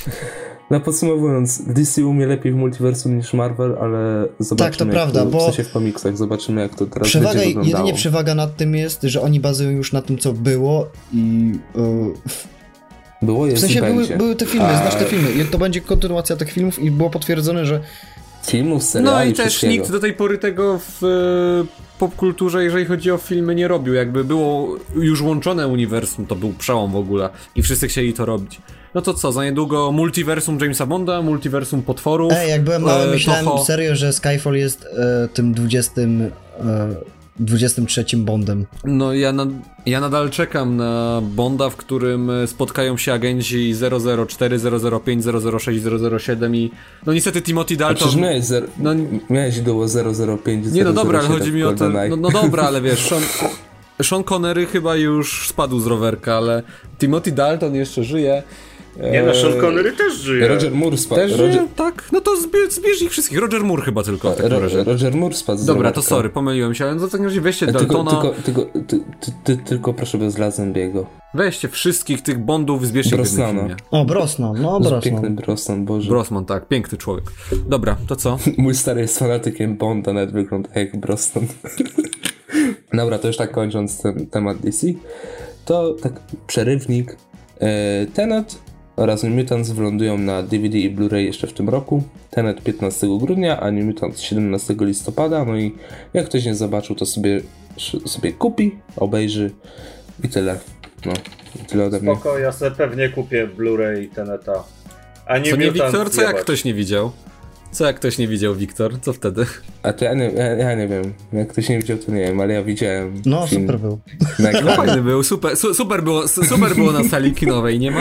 No podsumowując, DC umie lepiej w multiversum niż Marvel, ale zobaczymy Tak, to jak prawda, to, bo- w sensie w komiksach, zobaczymy jak to teraz Przewaga, będzie wyglądało. jedynie przewaga nad tym jest, że oni bazują już na tym, co było i yy, Było, w jest sensie i były, były te filmy, A znasz te filmy i to będzie kontynuacja tych filmów i było potwierdzone, że Filmów, seriali, No i też wszystkiego. nikt do tej pory tego w e, popkulturze, jeżeli chodzi o filmy, nie robił. Jakby było już łączone uniwersum, to był przełom w ogóle i wszyscy chcieli to robić. No to co, za niedługo multiversum Jamesa Bonda, multiversum potworów. Ej, jak byłem mały, e, myślałem Toho. serio, że Skyfall jest e, tym 20, e, 23 Bondem. No ja, nad, ja nadal czekam na Bonda, w którym e, spotkają się agenci 004, 005, 006, 007 i no niestety Timothy A Dalton... przecież miałeś, zer... No, miałeś idolo 005, nie no dobra, ale 007 chodzi mi o to... No, no dobra, ale wiesz, Sean, Sean Connery chyba już spadł z rowerka, ale Timothy Dalton jeszcze żyje. Nie no, Sean Eee, Connery też żyje. Roger Moore spadł. Też Roger... żyje? Tak, no to zbierz, zbierz ich wszystkich. Roger Moore chyba tylko w takim razie. Roger Moore spadł Dobra, to sorry, pomyliłem się, ale no w takim razie weźcie Tylko, Daltona, tylko, tylko, ty, ty, ty, tylko proszę bez Lazenbiego. weźcie wszystkich tych Bondów, zbierzcie ich w jednym Brosnana. filmie. O, Brosnan, no Piękny Brosnan. Brosnan, Boże. Brosman, tak, piękny człowiek. Dobra, to co? Mój stary jest fanatykiem Bonda, nawet wygląda jak Brosnan. Dobra, to już tak kończąc ten temat DC, to tak przerywnik. E, Tenet oraz New Mutants wylądują na DVD i Blu-ray jeszcze w tym roku. Tenet 15 grudnia, a New Mutants 17 listopada. No i jak ktoś nie zobaczył, to sobie, sobie kupi, obejrzy i tyle. No, i tyle ode mnie. Spoko, ja sobie pewnie kupię Blu-ray Teneta. A nie Co nie, Mutant Wiktor? Co jak ktoś nie widział? Co jak ktoś nie widział, Wiktor? Co wtedy? A to ja nie, ja, ja nie wiem. Jak ktoś nie widział, to nie wiem, ale ja widziałem. No, film super był. No fajny był, super, su, super, było, su, super było na sali kinowej, nie ma?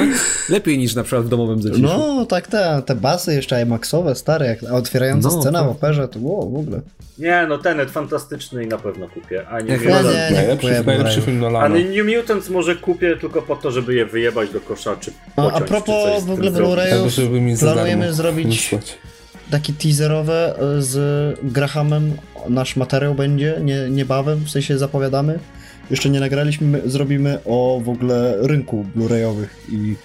Lepiej niż na przykład w domowym zaciszu. No, tak te, te basy jeszcze IMAXowe, stare, jak a otwierająca No, scena tak. w operze, to było w ogóle. Nie no, Tenet fantastyczny i na pewno kupię. A nie Ja nie, nie Najlepszy, kupuję najlepszy film A Nolana. New Mutants może kupię tylko po to, żeby je wyjebać do kosza, czy A, pociąć, a czy propos w ogóle. Blu-rayów, planujemy zrobić wysłać. Takie teaserowe e, z Grahamem. Nasz materiał będzie nie, niebawem, w sensie zapowiadamy. Jeszcze nie nagraliśmy, my zrobimy o w ogóle rynku Blu-rayowych i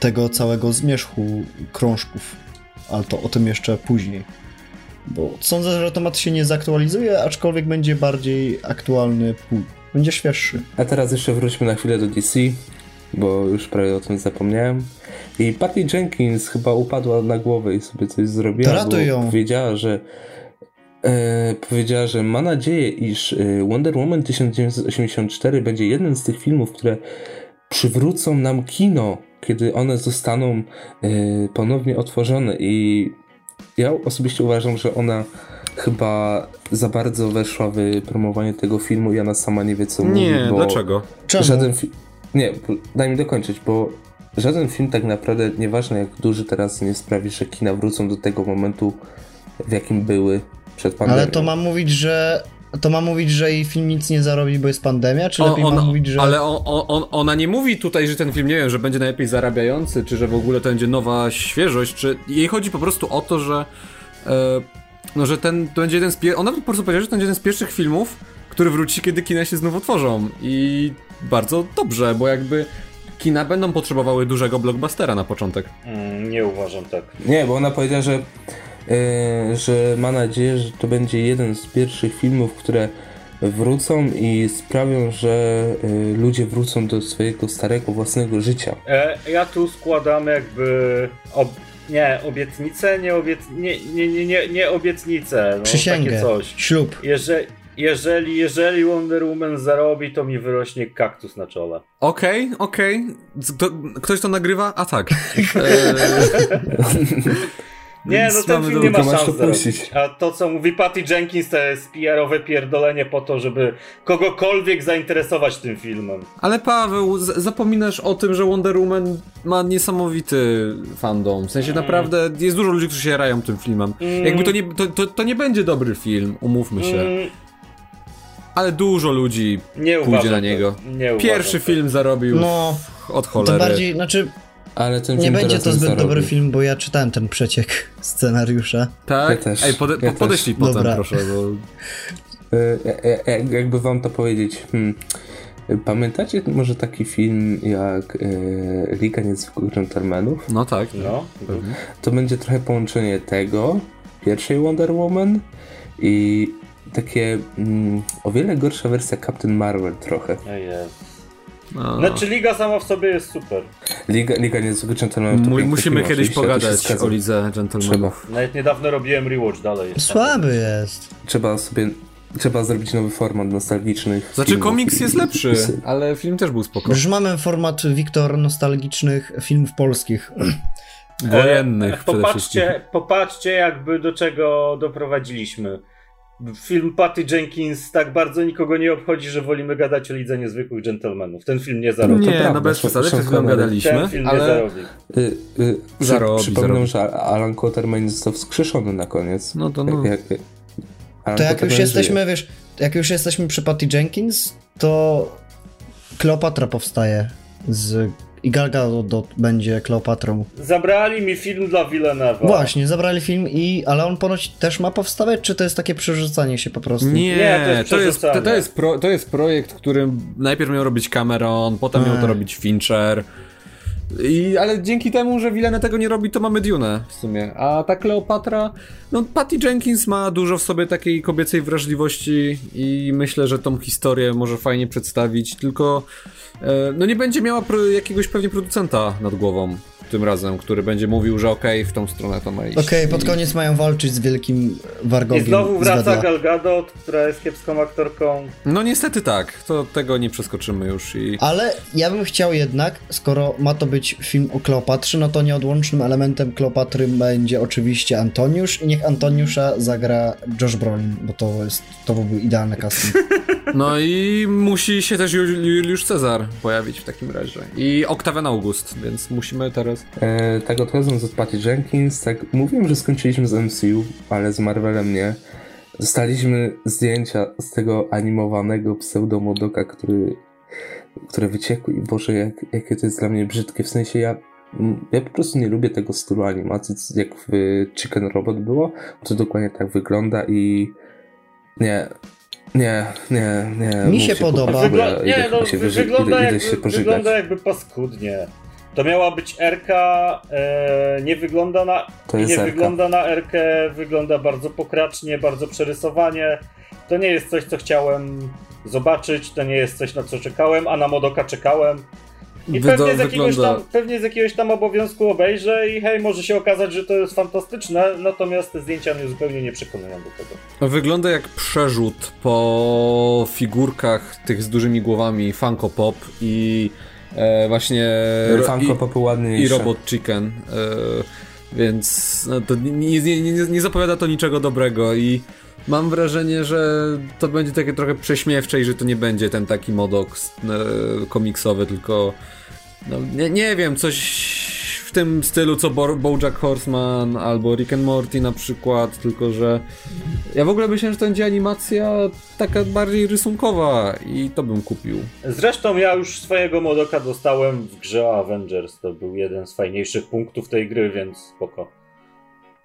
tego całego zmierzchu krążków. Ale to o tym jeszcze później. Bo sądzę, że temat się nie zaktualizuje, aczkolwiek będzie bardziej aktualny, będzie świeższy. A teraz jeszcze wróćmy na chwilę do DC, bo już prawie o tym zapomniałem. I Patty Jenkins chyba upadła na głowę i sobie coś zrobiła, ratuj bo ją. powiedziała, że e, powiedziała, że ma nadzieję, iż e, Wonder Woman 1984 będzie jednym z tych filmów, które przywrócą nam kino, kiedy one zostaną e, ponownie otworzone i ja osobiście uważam, że ona chyba za bardzo weszła w promowanie tego filmu i ona sama nie wie co mówi, Nie, dlaczego? Czemu? żaden film... Nie, daj mi dokończyć, bo żaden film tak naprawdę, nieważne jak duży teraz nie sprawi, że kina wrócą do tego momentu, w jakim były przed pandemią. Ale to ma mówić, że. To ma mówić, że jej film nic nie zarobi, bo jest pandemia, czy lepiej ona- ma mówić, że. Ale on, on, ona nie mówi tutaj, że ten film, nie wiem, że będzie najlepiej zarabiający, czy że w ogóle to będzie nowa świeżość, czy jej chodzi po prostu o to, że e, no, że ten to będzie jeden z pier... Ona po prostu powiedziała, że to będzie jeden z pierwszych filmów, który wróci, kiedy kina się znów otworzą i bardzo dobrze, bo jakby kina będą potrzebowały dużego blockbustera na początek. Mm, nie uważam tak. Nie, bo ona powiedziała, że, e, że ma nadzieję, że to będzie jeden z pierwszych filmów, które wrócą i sprawią, że e, ludzie wrócą do swojego starego, własnego życia. E, ja tu składam jakby. Ob... Nie, obietnicę, nie obiec... Nie, nie, nie, nie, nie obiecnicę. No, Przysięgę. Takie coś. Ślub. Jeżeli, jeżeli, jeżeli Wonder Woman zarobi, to mi wyrośnie kaktus na czole. Okej, okej. Kto, ktoś to nagrywa? A tak. E, Nie, no ten film nie ma szans puścić. A to, co mówi Patty Jenkins, to jest PR-owe pierdolenie po to, żeby kogokolwiek zainteresować tym filmem. Ale Paweł, zapominasz o tym, że Wonder Woman ma niesamowity fandom. W sensie naprawdę jest dużo ludzi, którzy się jarają tym filmem. Mm. Jakby to nie, to, to, to nie będzie dobry film, umówmy się. Mm, Ale dużo ludzi nie pójdzie na niego. Nie Pierwszy film zarobił No, od to cholery. bardziej, znaczy, Ale ten nie będzie to zbyt zarobi. dobry film, bo ja czytałem ten przeciek scenariusza. Tak? Ja też, Ej, pode, ja po, podeślij też. potem, Dobra. proszę, bo... Y, e- e- jakby wam to powiedzieć. Hmm. Pamiętacie może taki film jak y, Liga Niezwykłych Gentlemanów? No tak. No. To będzie trochę połączenie tego, pierwszej Wonder Woman i takie mm, o wiele gorsza wersja Captain Marvel trochę. No jest. No. Znaczy Liga sama w sobie jest super. Liga, Liga Niezwykłych Gentlemanów to piękny musimy film, kiedyś pogadać o Lidze Gentlemanów. Nawet niedawno robiłem rewatch dalej. jest Słaby jest. Trzeba sobie, trzeba zrobić nowy format nostalgicznych Znaczy filmów komiks jest lepszy, i- ale film też był spoko. Już mamy format Wiktor nostalgicznych filmów polskich. Wojennych E, popatrzcie, popatrzcie jakby do czego doprowadziliśmy. Film Patty Jenkins tak bardzo nikogo nie obchodzi, że wolimy gadać o Lidze Niezwykłych Gentlemanów. Ten film nie zarobi. to Nie, no bez przesady, przed chwilą gadaliśmy, Ten film nie ale... zarobi. Y, y, przy, Zarobi, przypominam, zarobi. że Alan Quatermain został wskrzeszony na koniec. No to no. Jak, jak, To jak już jesteśmy, żyje. wiesz, jak już jesteśmy przy Patty Jenkins, to Kleopatra powstaje z... I Gal Gadot będzie Kleopatrą. Zabrali mi film dla Villeneuve'a. Właśnie, zabrali film i... Ale on ponoć też ma powstawać, czy to jest takie przerzucanie się po prostu? Nie, Nie, to jest to, jest, to, to, jest pro, to jest projekt, który najpierw miał robić Cameron, potem miał to Ech. robić Fincher. I, ale dzięki temu, że Villeneuve tego nie robi, to mamy Dune w sumie. A ta Kleopatra, no Patty Jenkins ma dużo w sobie takiej kobiecej wrażliwości i myślę, że tą historię może fajnie przedstawić, tylko e, no nie będzie miała jakiegoś pewnie producenta nad głową tym razem, który będzie mówił, że okej, w tą stronę to ma iść. Okej, pod I- koniec mają walczyć z wielkim Wargogiem. I znowu wraca. Gal Gadot, która jest kiepską aktorką. No niestety tak, to tego nie przeskoczymy już i... Ale ja bym chciał jednak, skoro ma to być film o Kleopatrze, no to nieodłącznym elementem Kleopatry będzie oczywiście Antoniusz i niech Antoniusza zagra Josh Brolin, bo to jest, to byłby idealny casting. No i musi się też Jul- Juliusz Cezar pojawić w takim razie. I Octavian August, więc musimy teraz... E, tak odchodząc od Patty Jenkins, tak mówiłem, że skończyliśmy z MCU, ale z Marvelem nie. Dostaliśmy zdjęcia z tego animowanego pseudomodoka, który, które wyciekły i Boże, jak, jakie to jest dla mnie brzydkie. W sensie ja, ja po prostu nie lubię tego stylu animacji, jak w Chicken Robot było. To dokładnie tak wygląda i nie, nie, nie, nie. Mi się podoba. Wygla- nie, no, się jakby, wygląda jakby paskudnie. To miała być Erka, e, nie wygląda na. To jest nie wygląda na Erkę, wygląda bardzo pokracznie, bardzo przerysowanie. To nie jest coś, co chciałem zobaczyć, to nie jest coś, na co czekałem, a na Modoka czekałem. I Wyda- pewnie z, jakiegoś wygląda- tam, pewnie z jakiegoś tam obowiązku obejrzę i hej, może się okazać, że to jest fantastyczne, natomiast te zdjęcia mnie zupełnie nie przekonują do tego. Wygląda jak przerzut po figurkach tych z dużymi głowami Funko Pop i e, właśnie... Funko i, Popy ładniejsze. i Robot Chicken. E, więc no, to nie, nie, nie, nie, zapowiada to niczego dobrego i mam wrażenie, że to będzie takie trochę prześmiewcze i że to nie będzie ten taki modok e, komiksowy, tylko no, nie, nie wiem, coś tym stylu co Bo Bojack Horseman albo Rick and Morty na przykład, tylko że ja w ogóle myślałem, że to będzie animacja taka bardziej rysunkowa i to bym kupił. Zresztą ja już swojego Modoka dostałem w grze Avengers. To był jeden z fajniejszych punktów tej gry, więc spoko.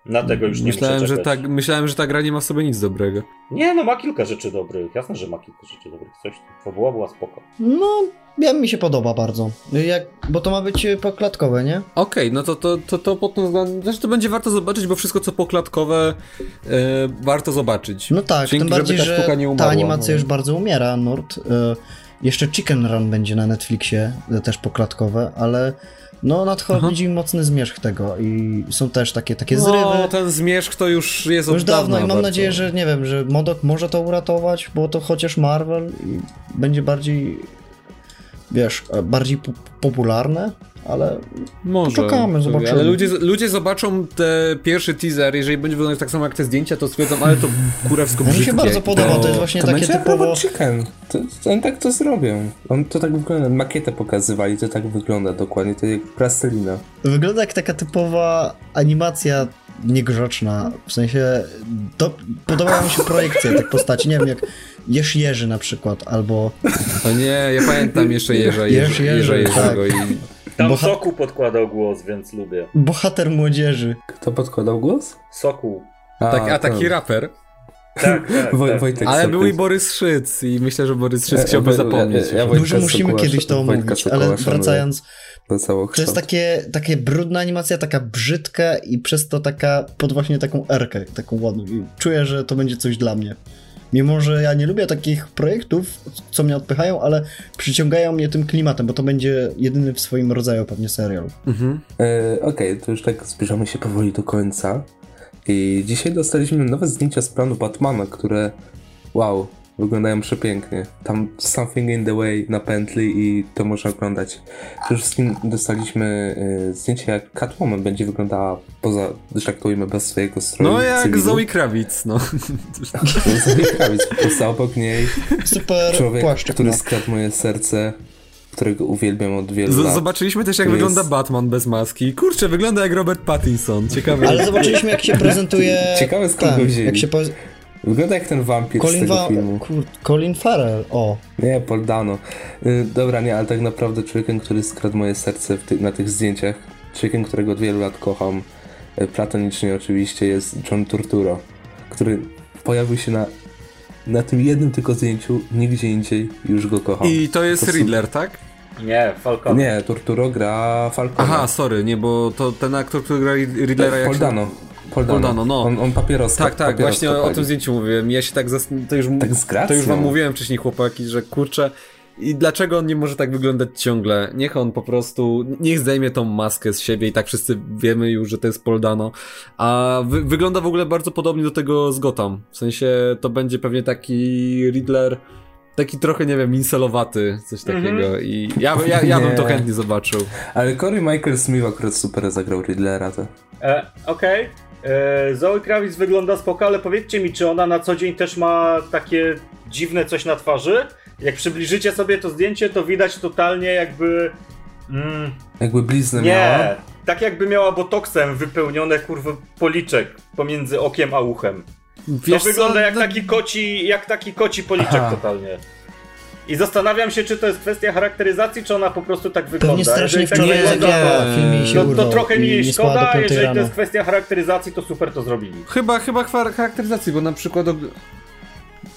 Na tego już nie myślałem, że ta, myślałem, że ta gra nie ma w sobie nic dobrego. Nie, no ma kilka rzeczy dobrych. Jasne, że ma kilka rzeczy dobrych. Coś, fabuła była spoko. No, ja mi się podoba bardzo. Jak, bo to ma być e, poklatkowe, nie? Okej, no to, to, to, to pod tym względem, znaczy to będzie warto zobaczyć, bo wszystko co poklatkowe e, warto zobaczyć. No tak, Dzięki, tym bardziej, żeby ta że nie ta umarła, animacja no. już bardzo umiera, Nord. E, jeszcze Chicken Run będzie na Netflixie, też poklatkowe, ale no nadchodzi mocny zmierzch tego i są też takie, takie zrywy. No, ten zmierzch to już jest Już od dawna dawno i mam bardzo. nadzieję, że nie wiem, że Modok może to uratować, bo to chociaż Marvel i będzie bardziej, wiesz, e, bardziej po popularne. ale Może. Poczekamy, zobaczymy. Ale ludzie, ludzie zobaczą te pierwszy teaser, jeżeli będzie wyglądać tak samo jak te zdjęcia, to stwierdzą, ale to kurewsko mi brzydkie. się bardzo podoba, to jest właśnie to takie typowo... Robot Chicken. To, to oni tak to zrobią. On to tak wygląda, makietę pokazywali, to tak wygląda dokładnie, to jak plastelina. Wygląda jak taka typowa animacja niegrzeczna, w sensie to, podobają mi się projekcje tych postaci, nie wiem, jak Jesz Jerzy na przykład, albo To nie, ja pamiętam jeszcze Jerza, Jerz Jerza, Jerza tak. Jerzego i... Tam Boha- Soku podkładał głos, więc lubię. bohater młodzieży. Kto podkładał głos? Soku. Tak, a to- taki raper. Tak, tak, Woj, tak. Wojtek Ale był i Borys Szyc i myślę, że Borys Szyc Ja- chciałby ja- zapomnieć. ja- ja Wojtka Może musimy Sokoła- kiedyś to omówić, ale wracając, To jest takie, takie brudna animacja, taka brzydka i przez to taka, pod właśnie taką erkę, taką ładną i czuję, że to będzie coś dla mnie. Mimo, że ja nie lubię takich projektów, co mnie odpychają, ale przyciągają mnie tym klimatem, bo to będzie jedyny w swoim rodzaju pewnie serial. Mhm. E, Okej, to już tak zbliżamy się powoli do końca. I dzisiaj dostaliśmy nowe zdjęcia z planu Batmana, które wow, wyglądają przepięknie. Tam Something in the Way na pętli i to można oglądać. Przede wszystkim dostaliśmy e, zdjęcie jak Catwoman będzie wyglądała poza, żartujmy, bez swojego stroju No jak cywilu. Zoe Krawic, no. Zoe Krawic, po prostu obok niej Super człowiek, płaszczyk. który no. skradł moje serce, którego uwielbiam od wielu Z- lat. Zobaczyliśmy też jak To wygląda jest- Batman bez maski. Kurczę, wygląda jak Robert Pattinson. Ciekawe. Ale zobaczyliśmy jak się prezentuje... Ciekawe, skąd ten, go wzięli. Jak się po... Wygląda jak ten wampir z Colin, tego Wa... filmu. Kur... Colin Farrell, o. Nie, Paul Dano. Y, dobra, nie, ale tak naprawdę człowiekiem, który skradł moje serce ty na tych zdjęciach, człowiekiem, którego od wielu lat kocham, y, platonicznie oczywiście, jest John Turturro, który pojawił się na, na tym jednym tylko zdjęciu, nigdzie indziej już go kocham. I to jest To Riddler, tak? Nie, Falcon. Nie, Turturro gra Falcona. Aha, sorry, nie, bo to ten aktor, który gra Riddlera jak Paul się... Dano. Paul Dano, Paul Dano, no. On, on papieroska. Tak, tak, papieroska właśnie o, o tym zdjęciu mówiłem. Ja się tak zas... to już, Tak to już wam mówiłem wcześniej chłopaki, że kurczę i dlaczego on nie może tak wyglądać ciągle? Niech on po prostu, niech zdejmie tą maskę z siebie i tak wszyscy wiemy już, że to jest Poldano. A wy, wygląda w ogóle bardzo podobnie do tego z Gotham. W sensie to będzie pewnie taki Riddler, taki trochę, nie wiem, incelowaty, coś Mhm. takiego i ja, ja, ja bym to chętnie zobaczył. Ale Corey Michael Smith akurat super zagrał Riddlera, to... E, Okej. E, Zoe Krawic wygląda spoko, ale powiedzcie mi, czy ona na co dzień też ma takie dziwne coś na twarzy? Jak przybliżycie sobie to zdjęcie, to widać totalnie jakby... Mm, Jakby bliznę miała. nie, tak jakby miała botoksem wypełnione kurwy policzek pomiędzy okiem a uchem. Wiesz to wygląda co? jak No- taki koci, jak taki koci policzek Aha. totalnie. I zastanawiam się, czy to jest kwestia charakteryzacji, czy ona po prostu tak wygląda. Pewnie strasznie Jeżeli tak wczoraj nie, wygląda, się no, to urwał trochę mi jej szkoda, jeżeli to rano. jest kwestia charakteryzacji, to super to zrobili. Chyba, chyba charakteryzacji, bo na przykład.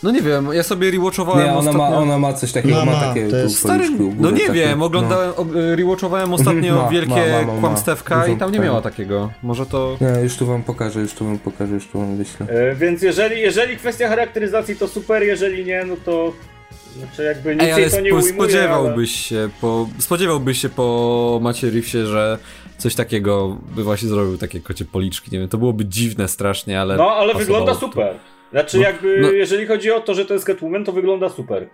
No nie wiem, ja sobie rewatchowałem Nie, ona ostatnio. ma, ona ma coś takiego, Ma, ma, ma, takie jest- Stary, no nie takie, wiem, no. oglądałem, o, rewatchowałem ostatnio Mhm, ma, wielkie ma, ma, ma. kłamstewka i tam nie miała takiego. Może to. Nie, już tu wam pokażę, już tu wam pokażę, już tu wam wyślę. E, więc jeżeli, jeżeli kwestia charakteryzacji to super, jeżeli nie, no to znaczy jakby nic Ej, ale to nie ujmuje, spodziewałbyś się po. Spodziewałbyś się po Macie Reevesie, że coś takiego by właśnie zrobił, takie kocie policzki, nie wiem, to byłoby dziwne strasznie, ale. ale... No, ale wygląda to. super. Znaczy No, jakby, no. jeżeli chodzi o to, że to jest Catwoman, to wygląda super.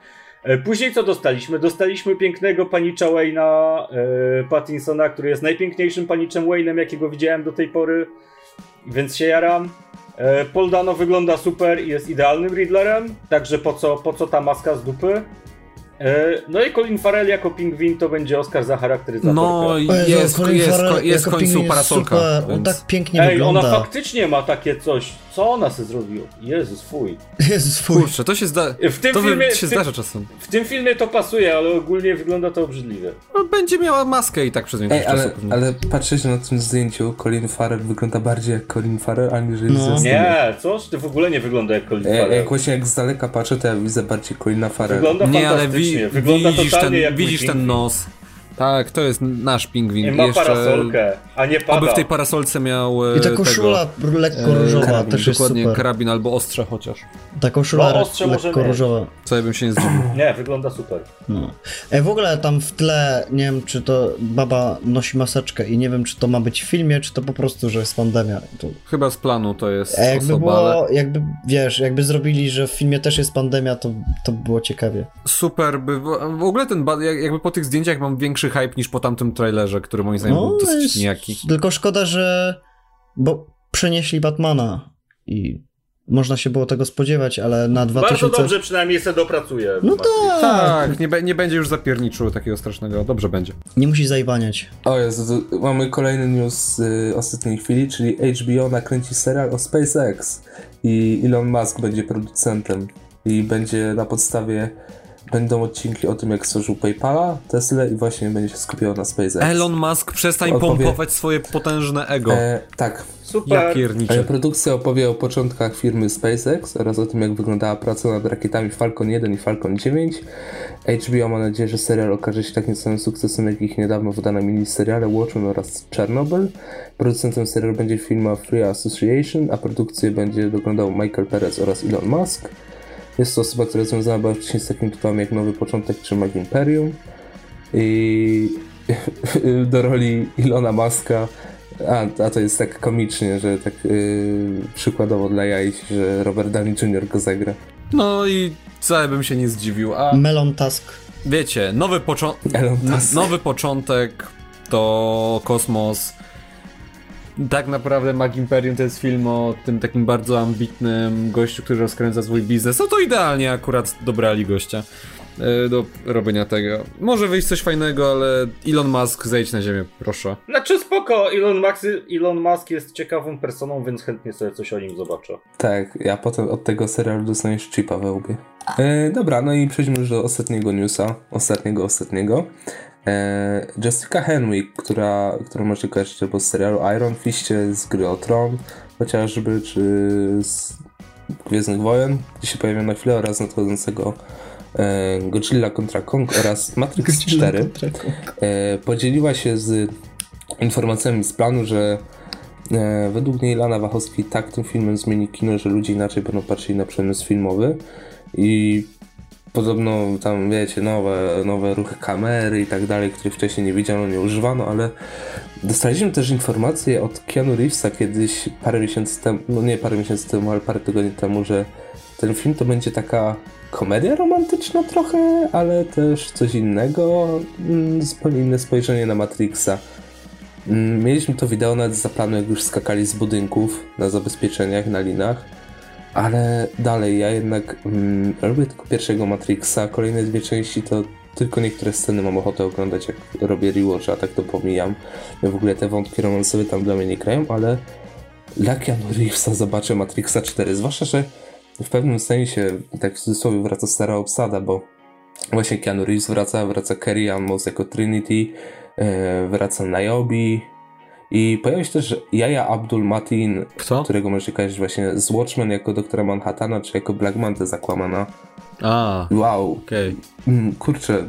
E, Później co dostaliśmy? Dostaliśmy pięknego panicza Wayne'a e, Pattinsona, który jest najpiękniejszym paniczem Wayne'em, jakiego widziałem do tej pory, więc się jaram. E, Paul Dano wygląda super i jest idealnym Riddlerem, także po co, po co ta maska z dupy? E, No i Colin Farrell jako pingwin to będzie Oscar za charakteryzatorkę. No, jest, Colin jest, Farrell jest w jako końcu jest parasolka. Super, on Więc... tak pięknie Ej, wygląda. ona faktycznie ma takie coś. Co ona sobie zrobiła? Jezus, fuj. Jezus, fuj. Kurczę, to się, zda... W tym, to filmie, się w, tym, zdarza czasem. w tym filmie to pasuje, ale ogólnie wygląda to obrzydliwie. No, będzie miała maskę i tak przez większość Ej, ale, czasu. pewnie. ale patrzcie na tym zdjęciu, Colin Farrell wygląda bardziej jak Colin Farrell, aniżeli No. ze. Nie, coś? Ty w ogóle nie wygląda jak Colin E, Farrell. jak właśnie jak z daleka patrzę, to ja widzę bardziej Colina Farrella. Wygląda Nie, ale wi fantastycznie. wygląda widzisz, ten, widzisz ten nos. Tak, to jest nasz pingwin. I ma Jeszcze... parasolkę, a nie pada. Oby w tej parasolce miał e, I ta tego, koszula lekko e, różowa karabin, też jest Dokładnie super. karabin albo ostrze chociaż. Ta koszula No, ostrze lekko różowa. Co ja bym się nie zdziwił. Nie, wygląda super. No. Ej, w ogóle tam w tle, nie wiem czy to baba nosi maseczkę i nie wiem czy to ma być w filmie, czy to po prostu, że jest pandemia. To... Chyba z planu to jest A jakby osoba, było, ale jakby, wiesz, jakby zrobili, że w filmie też jest pandemia, to, to by było ciekawie. super by... W ogóle ten... Jakby po tych zdjęciach mam większe większy hype niż po tamtym trailerze, który moim zdaniem był dosyć jest- nijaki. Tylko szkoda, że. Bo przenieśli Batmana i można się było tego spodziewać, ale na 2000. Bardzo dobrze przynajmniej se dopracuje. No tak. Tak, nie, be- nie będzie już zapierniczu takiego strasznego, dobrze będzie. Nie musi zajwaniać. O Jezu, to mamy kolejny news z y, ostatniej chwili, czyli HBO nakręci serial o SpaceX i Elon Musk będzie producentem i będzie na podstawie, będą odcinki o tym jak stworzył PayPala, Tesla i właśnie będzie się skupiał na SpaceX. Elon Musk, przestań Odpowie- pompować swoje potężne ego. E, tak, Ja Super. Pierniczę. Produkcja opowie o początkach firmy SpaceX oraz o tym, jak wyglądała praca nad rakietami Falcon 1 i Falcon 9. HBO ma nadzieję, że serial okaże się takim samym sukcesem, jak ich niedawno wydane miniseriale Watchmen oraz Chernobyl. Producentem serialu będzie firma Free Association, a produkcję będzie doglądał Michael Perez oraz Elon Musk. Jest to osoba, która związana była wcześniej z takim tytułem jak Nowy Początek czy Mag Imperium. I do roli Ilona Muska a, a to jest tak komicznie, że tak yy, przykładowo dla jaj, że Robert Downey Jr. go zagra. No i wcale bym się nie zdziwił, a Melon Task. wiecie, nowy, poczo- nowy początek to kosmos. Tak naprawdę Mag Imperium to jest film o tym takim bardzo ambitnym gościu, który rozkręca swój biznes. No to idealnie akurat dobrali gościa e, do robienia tego. Może wyjść coś fajnego, ale Elon Musk zejdź na ziemię, proszę. Znaczy spoko, Elon Musk, Elon Musk jest ciekawą personą, więc chętnie sobie coś o nim zobaczę. Tak, ja potem od tego serialu dostaniesz chipa we łbie. E, dobra, no i przejdźmy już do ostatniego newsa. Ostatniego, ostatniego. E, Jessica Henwick, która, którą możecie kojarzyć albo z serialu Iron Fistie, z gry o Tron, chociażby, czy z Gwiezdnych Wojen, gdzie się pojawia na chwilę, oraz nadchodzącego e, Godzilla kontra Kong oraz Matrix 4. e, podzieliła się z informacjami z planu, że e, według niej Lana Wachowski tak tym filmem zmieni kino, że ludzie inaczej będą patrzyli na przemysł filmowy i podobno tam wiecie, nowe, nowe ruchy kamery i tak dalej, których wcześniej nie widziano, nie używano, ale dostaliśmy też informację od Keanu Reevesa kiedyś parę miesięcy temu, no nie parę miesięcy temu, ale parę tygodni temu, że ten film to będzie taka komedia romantyczna trochę, ale też coś innego, mm, zupełnie inne spojrzenie na Matrixa. Mm, Mieliśmy to wideo nawet za planu, jak już skakali z budynków na zabezpieczeniach, na linach, ale dalej, ja jednak mm, lubię tylko pierwszego Matrixa, kolejne dwie części to tylko niektóre sceny mam ochotę oglądać, jak robię rewatch, a tak to pomijam. Ja w ogóle te wątki romansowe tam dla mnie nie grają, ale Keanu Reevesa zobaczę Matrixa 4, zwłaszcza, że w pewnym sensie, tak w cudzysłowie, wraca stara obsada, bo właśnie Keanu Reeves wraca, wraca Carrie Ann Moss jako Trinity, e, wraca Niobe i pojawia się też Jaja Abdul Matin, Kto? którego możecie kojarzyć właśnie z Watchmen jako doktora Manhattana, czy jako Black Manta z Aquamana. A, Wow, okej. mm, kurczę,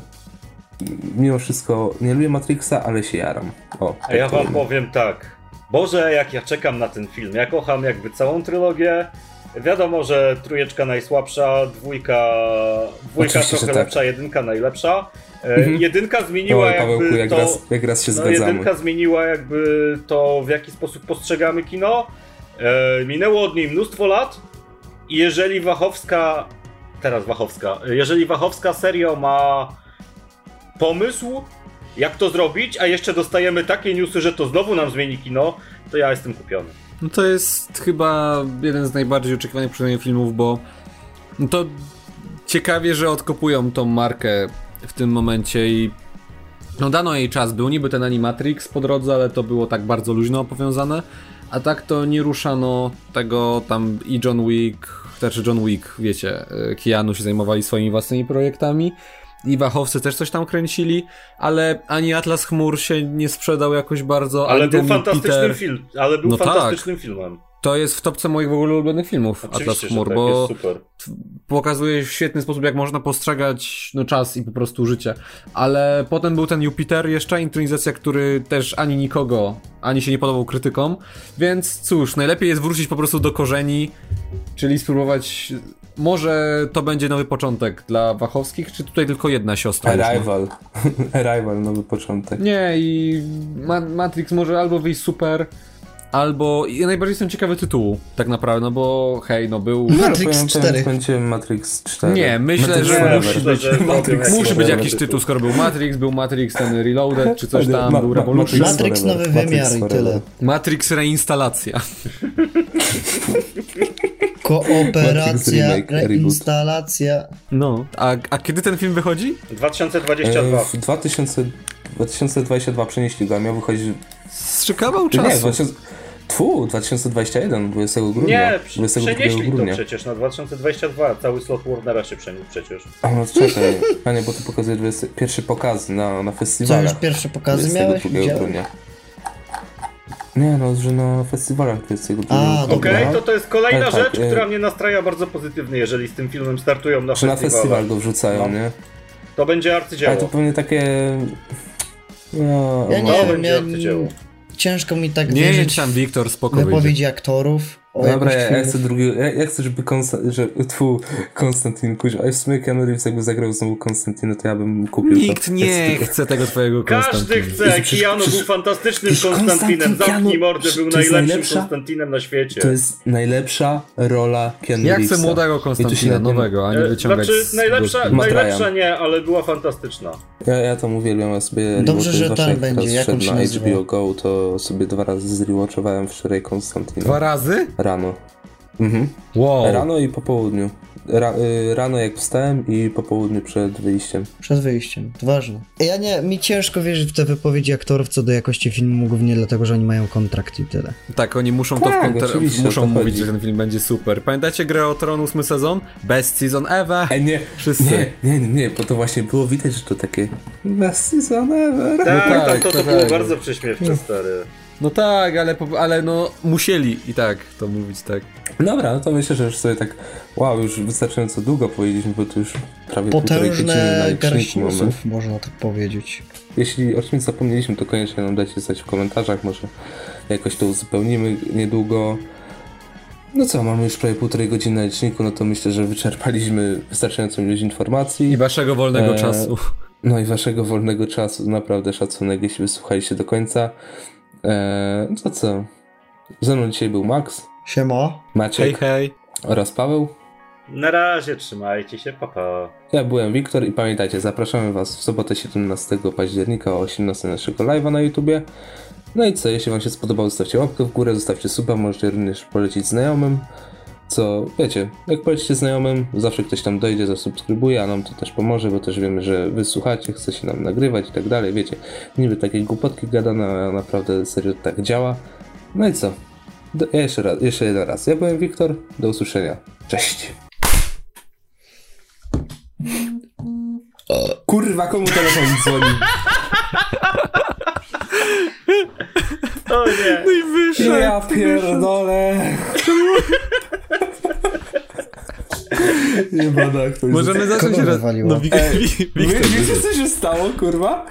mimo wszystko nie lubię Matrixa, ale się jaram. O, A ja wam powiem tak. Boże, jak ja czekam na ten film. Ja kocham jakby całą trylogię. Wiadomo, że trójeczka najsłabsza, dwójka, dwójka Oczywiście, trochę tak. lepsza, jedynka najlepsza. E, Mhm. Jedynka zmieniła Oj, Pawełku, jakby jak, to... raz, jak raz się No, zgadzamy. jedynka zmieniła jakby to, w jaki sposób postrzegamy kino. E, minęło od niej mnóstwo lat i jeżeli Wachowska, teraz Wachowska, jeżeli Wachowska serio ma pomysł, jak to zrobić, a jeszcze dostajemy takie newsy, że to znowu nam zmieni kino, to ja jestem kupiony. No to jest chyba jeden z najbardziej oczekiwanych przeze mnie filmów, bo no to ciekawie, że odkopują tą markę w tym momencie i no dano jej czas, był niby ten Animatrix po drodze, ale to było tak bardzo luźno powiązane, a tak to nie ruszano tego tam i John Wick, znaczy John Wick, wiecie, e, Keanu się zajmowali swoimi własnymi projektami i Wachowcy też coś tam kręcili, ale ani Atlas Chmur się nie sprzedał jakoś bardzo, Ale był ten fantastycznym Peter... film, ale był No tak. fantastycznym filmem. To jest w topce moich w ogóle ulubionych filmów Atlas Oczywiście, Chmur, że tak, bo pokazuje w świetny sposób, jak można postrzegać no, czas i po prostu życie. Ale potem był ten Jupiter, jeszcze intronizacja, który też ani nikogo, ani się nie podobał krytykom. Więc cóż, najlepiej jest wrócić po prostu do korzeni, czyli spróbować. Może to będzie nowy początek dla Wachowskich, czy tutaj tylko jedna siostra? Arrival. Arrival, nowy początek. Nie, i Ma Matrix może albo wyjść super, albo... I najbardziej jestem ciekawy tytułu, tak naprawdę, no bo hej, no był... Matrix Powiem- 4. powiem, Będzie Matrix 4. Nie, myślę, Matrix że Forever. musi być- że Matrix jakiś Musi być jakiś tytuł, skoro był Matrix, był Matrix ten Reloaded, czy coś tam, ma- był Revolution. Matrix Matrix Forever. nowy Matrix wymiar i Forever. tyle. Matrix reinstalacja. Kooperacja, reinstalacja. No. A, a kiedy ten film wychodzi? 2022. E, W 2000, 2022 przenieśli go, a miał wychodzić... Czy nie, czasu. 2000, Tfu, 2021, 20 grudnia. Nie, przy- 22 przenieśli to grudnia. przecież na 2022. Cały slot Warnera się przeniósł przecież. A no czekaj, panie, bo tu pokazuje 20, pierwszy pokaz na, na Co, festiwalach. już pierwsze pokazy 22 miałeś? Grudnia. Nie no, że na festiwalach 22 A, grudnia. dobra. Okej, to to jest kolejna Ale tak, rzecz, e- która mnie nastraja bardzo pozytywnie, jeżeli z tym filmem startują na Że na festiwal go wrzucają, No. nie? To będzie Ale arcydzieło. to pewnie takie... No, Ja To nie wiem, będzie ja, arcydzieło. ciężko mi tak Nie wierzyć tam, Wiktor, spoko w wyjdzie. wypowiedzi aktorów. O Dobra, ja, ja chcę drugi, ja, ja chcę, żeby Konsta, że, tfu, Konstantin kuźwa, a w sumie Keanu Reeves jakby zagrał znowu Konstantina, to ja bym kupił Nikt to. nie Ja chce tego twojego Każdy Konstantina. chce, Jezu, przecież- Keanu był przecież- fantastycznym przecież Konstantinem. Konstantin Zamknij mordę, był najlepszym najlepsza- Konstantinem na świecie. To jest najlepsza rola Keanu Ja Reevesa. chcę młodego Konstantina, nowego, a nie E, wyciągać Znaczy, najlepsza. Matt najlepsza nie, ale była fantastyczna. Ja, ja tam uwielbiam, ja sobie Dobrze, że jak będzie, jak on się na nazywa? HBO Go, to sobie dwa razy zrewatchowałem wczoraj Konstantina. Dwa razy? Rano. Mhm. Wow. Rano i po południu. Ra, y, rano jak wstałem i po południu przed wyjściem. Przed wyjściem, to ważne. Ja nie, mi ciężko wierzyć w te wypowiedzi aktorów co do jakości filmu, głównie dlatego, że oni mają kontrakt i tyle. Tak, oni muszą to w Tak, o muszą to mówić, chodzi. że ten film będzie super. Pamiętacie grę o Tron ósmy sezon? Best season ever! E, nie, Wszyscy. nie, nie, nie, nie, bo to właśnie było widać, że to takie best season ever. Tak, tak, tak, to, to tak, było tak. bardzo prześmiewcze, stary. No tak, ale, ale no musieli i tak to mówić, tak. Dobra, no to myślę, że już sobie tak, wow, już wystarczająco długo powiedzieliśmy, bo to już prawie półtorej godziny na Potężne liczniku garści mamy. newsów, można tak powiedzieć. Jeśli o czymś zapomnieliśmy, to koniecznie nam dajcie znać w komentarzach, może jakoś to uzupełnimy niedługo. No co, mamy już prawie półtorej godziny na liczniku, no to myślę, że wyczerpaliśmy wystarczającą ilość informacji. I waszego wolnego Eee, czasu. No i waszego wolnego czasu, naprawdę szacunek, jeśli wysłuchaliście do końca. Eee, no to co? Ze mną dzisiaj był Max, Siema. Maciek Hej, hej. oraz Paweł. Na razie, trzymajcie się, papa. Ja byłem Wiktor i pamiętajcie, zapraszamy was w sobotę 17 października o 18 naszego live'a na YouTubie. No i co, jeśli wam się spodobało, zostawcie łapkę w górę, zostawcie suba, możecie również polecić znajomym. Co, wiecie, jak polecicie znajomym, zawsze ktoś tam dojdzie, zasubskrybuje, a nam to też pomoże, bo też wiemy, że wy słuchacie, chce się nam nagrywać i tak dalej, wiecie. Niby takie głupotki gadane, a naprawdę serio tak działa. No i co? Do, ja jeszcze, raz, jeszcze jeden raz. Ja byłem Wiktor, do usłyszenia. Cześć! Kurwa, komu telefon dzwoni? O nie! I wyszedł. Ja pierdolę. Nie bada, ktoś Możemy zacząć raz. No, Wik- wiecie co się stało, kurwa?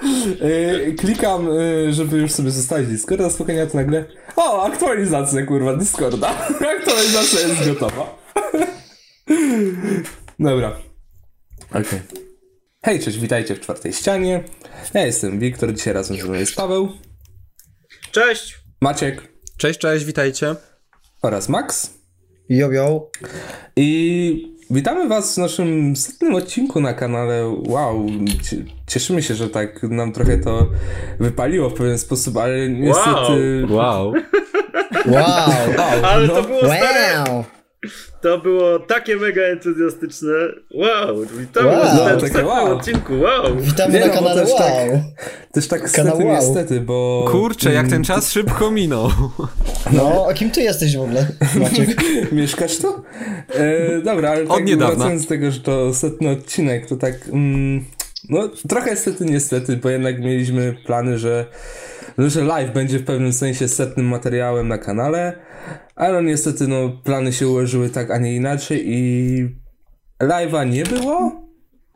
Yy, klikam, yy, żeby już sobie zostawić Discorda, spokojnie, a to nagle... O, aktualizacja, kurwa, Discorda. Aktualizacja jest gotowa. Dobra. Okej. Hej, cześć, witajcie w czwartej ścianie. Ja jestem Wiktor, dzisiaj razem ze mną jest Paweł, Cześć! Maciek Cześć, cześć, witajcie. oraz Max. Yo, yo. I witamy Was w naszym setnym odcinku na kanale. Wow, cie- cieszymy się, że tak nam trochę to wypaliło w pewien sposób, ale niestety. Wow. Wow. Ale no. to było stare! To było takie mega entuzjastyczne. Wow! To Wow. No, takie setnym wow. odcinku, wow! Witamy Nie na no, kanale też Wow. tak- Też tak Kanał niestety, wow. niestety, bo. Kurczę, jak ten czas szybko minął. No, a kim ty jesteś w ogóle, Maciek? Mieszkasz tu? E, dobra, ale tak niedawna. wracając do tego, że to setny odcinek, to tak. Mm, no, trochę niestety, niestety, bo jednak mieliśmy plany, że, że live będzie w pewnym sensie setnym materiałem na kanale, ale no, niestety, no, plany się ułożyły tak, a nie inaczej i live'a nie było,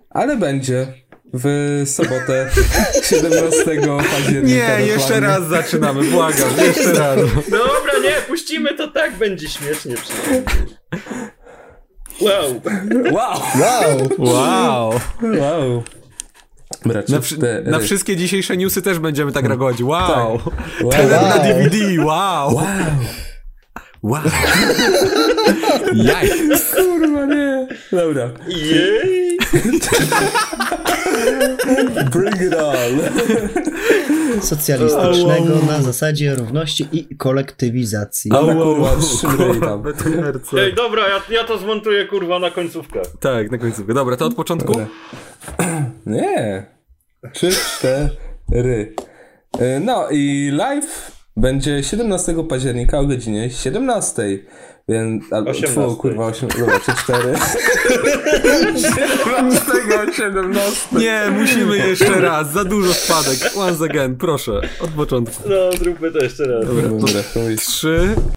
ale będzie w sobotę 17 października. Nie, jeszcze raz zaczynamy, błagam, jeszcze raz. Dobra, nie, puścimy to tak, będzie śmiesznie przynajmniej. Wow! Wow! Wow. Wow. Wow. Na, wszy- cztery. na wszystkie dzisiejsze newsy też będziemy tak reagować. Wow! Wow. Tenet na Wow. DVD, wow! Wow. Wow! Jaj! Kurwa, nie. Dobra. Jej! Bring it on. Socjalistycznego na zasadzie równości i kolektywizacji. Dobra, kurwa, trzymaj tam. Ej, dobra, ja, ja to zmontuję kurwa na końcówkę. Tak, na końcu. Dobra, to od początku? Dobra. Nie. Trzy, cztery. Y, No i live będzie 17 października o godzinie 17. Więc. Albo, 18. Tfu, kurwa, 8. Dobra, 3, 4. 17, 17. Nie, musimy jeszcze raz. Za dużo spadek. Once again, proszę. Od początku. No, zróbmy to jeszcze raz. Dobra, jest Trzy,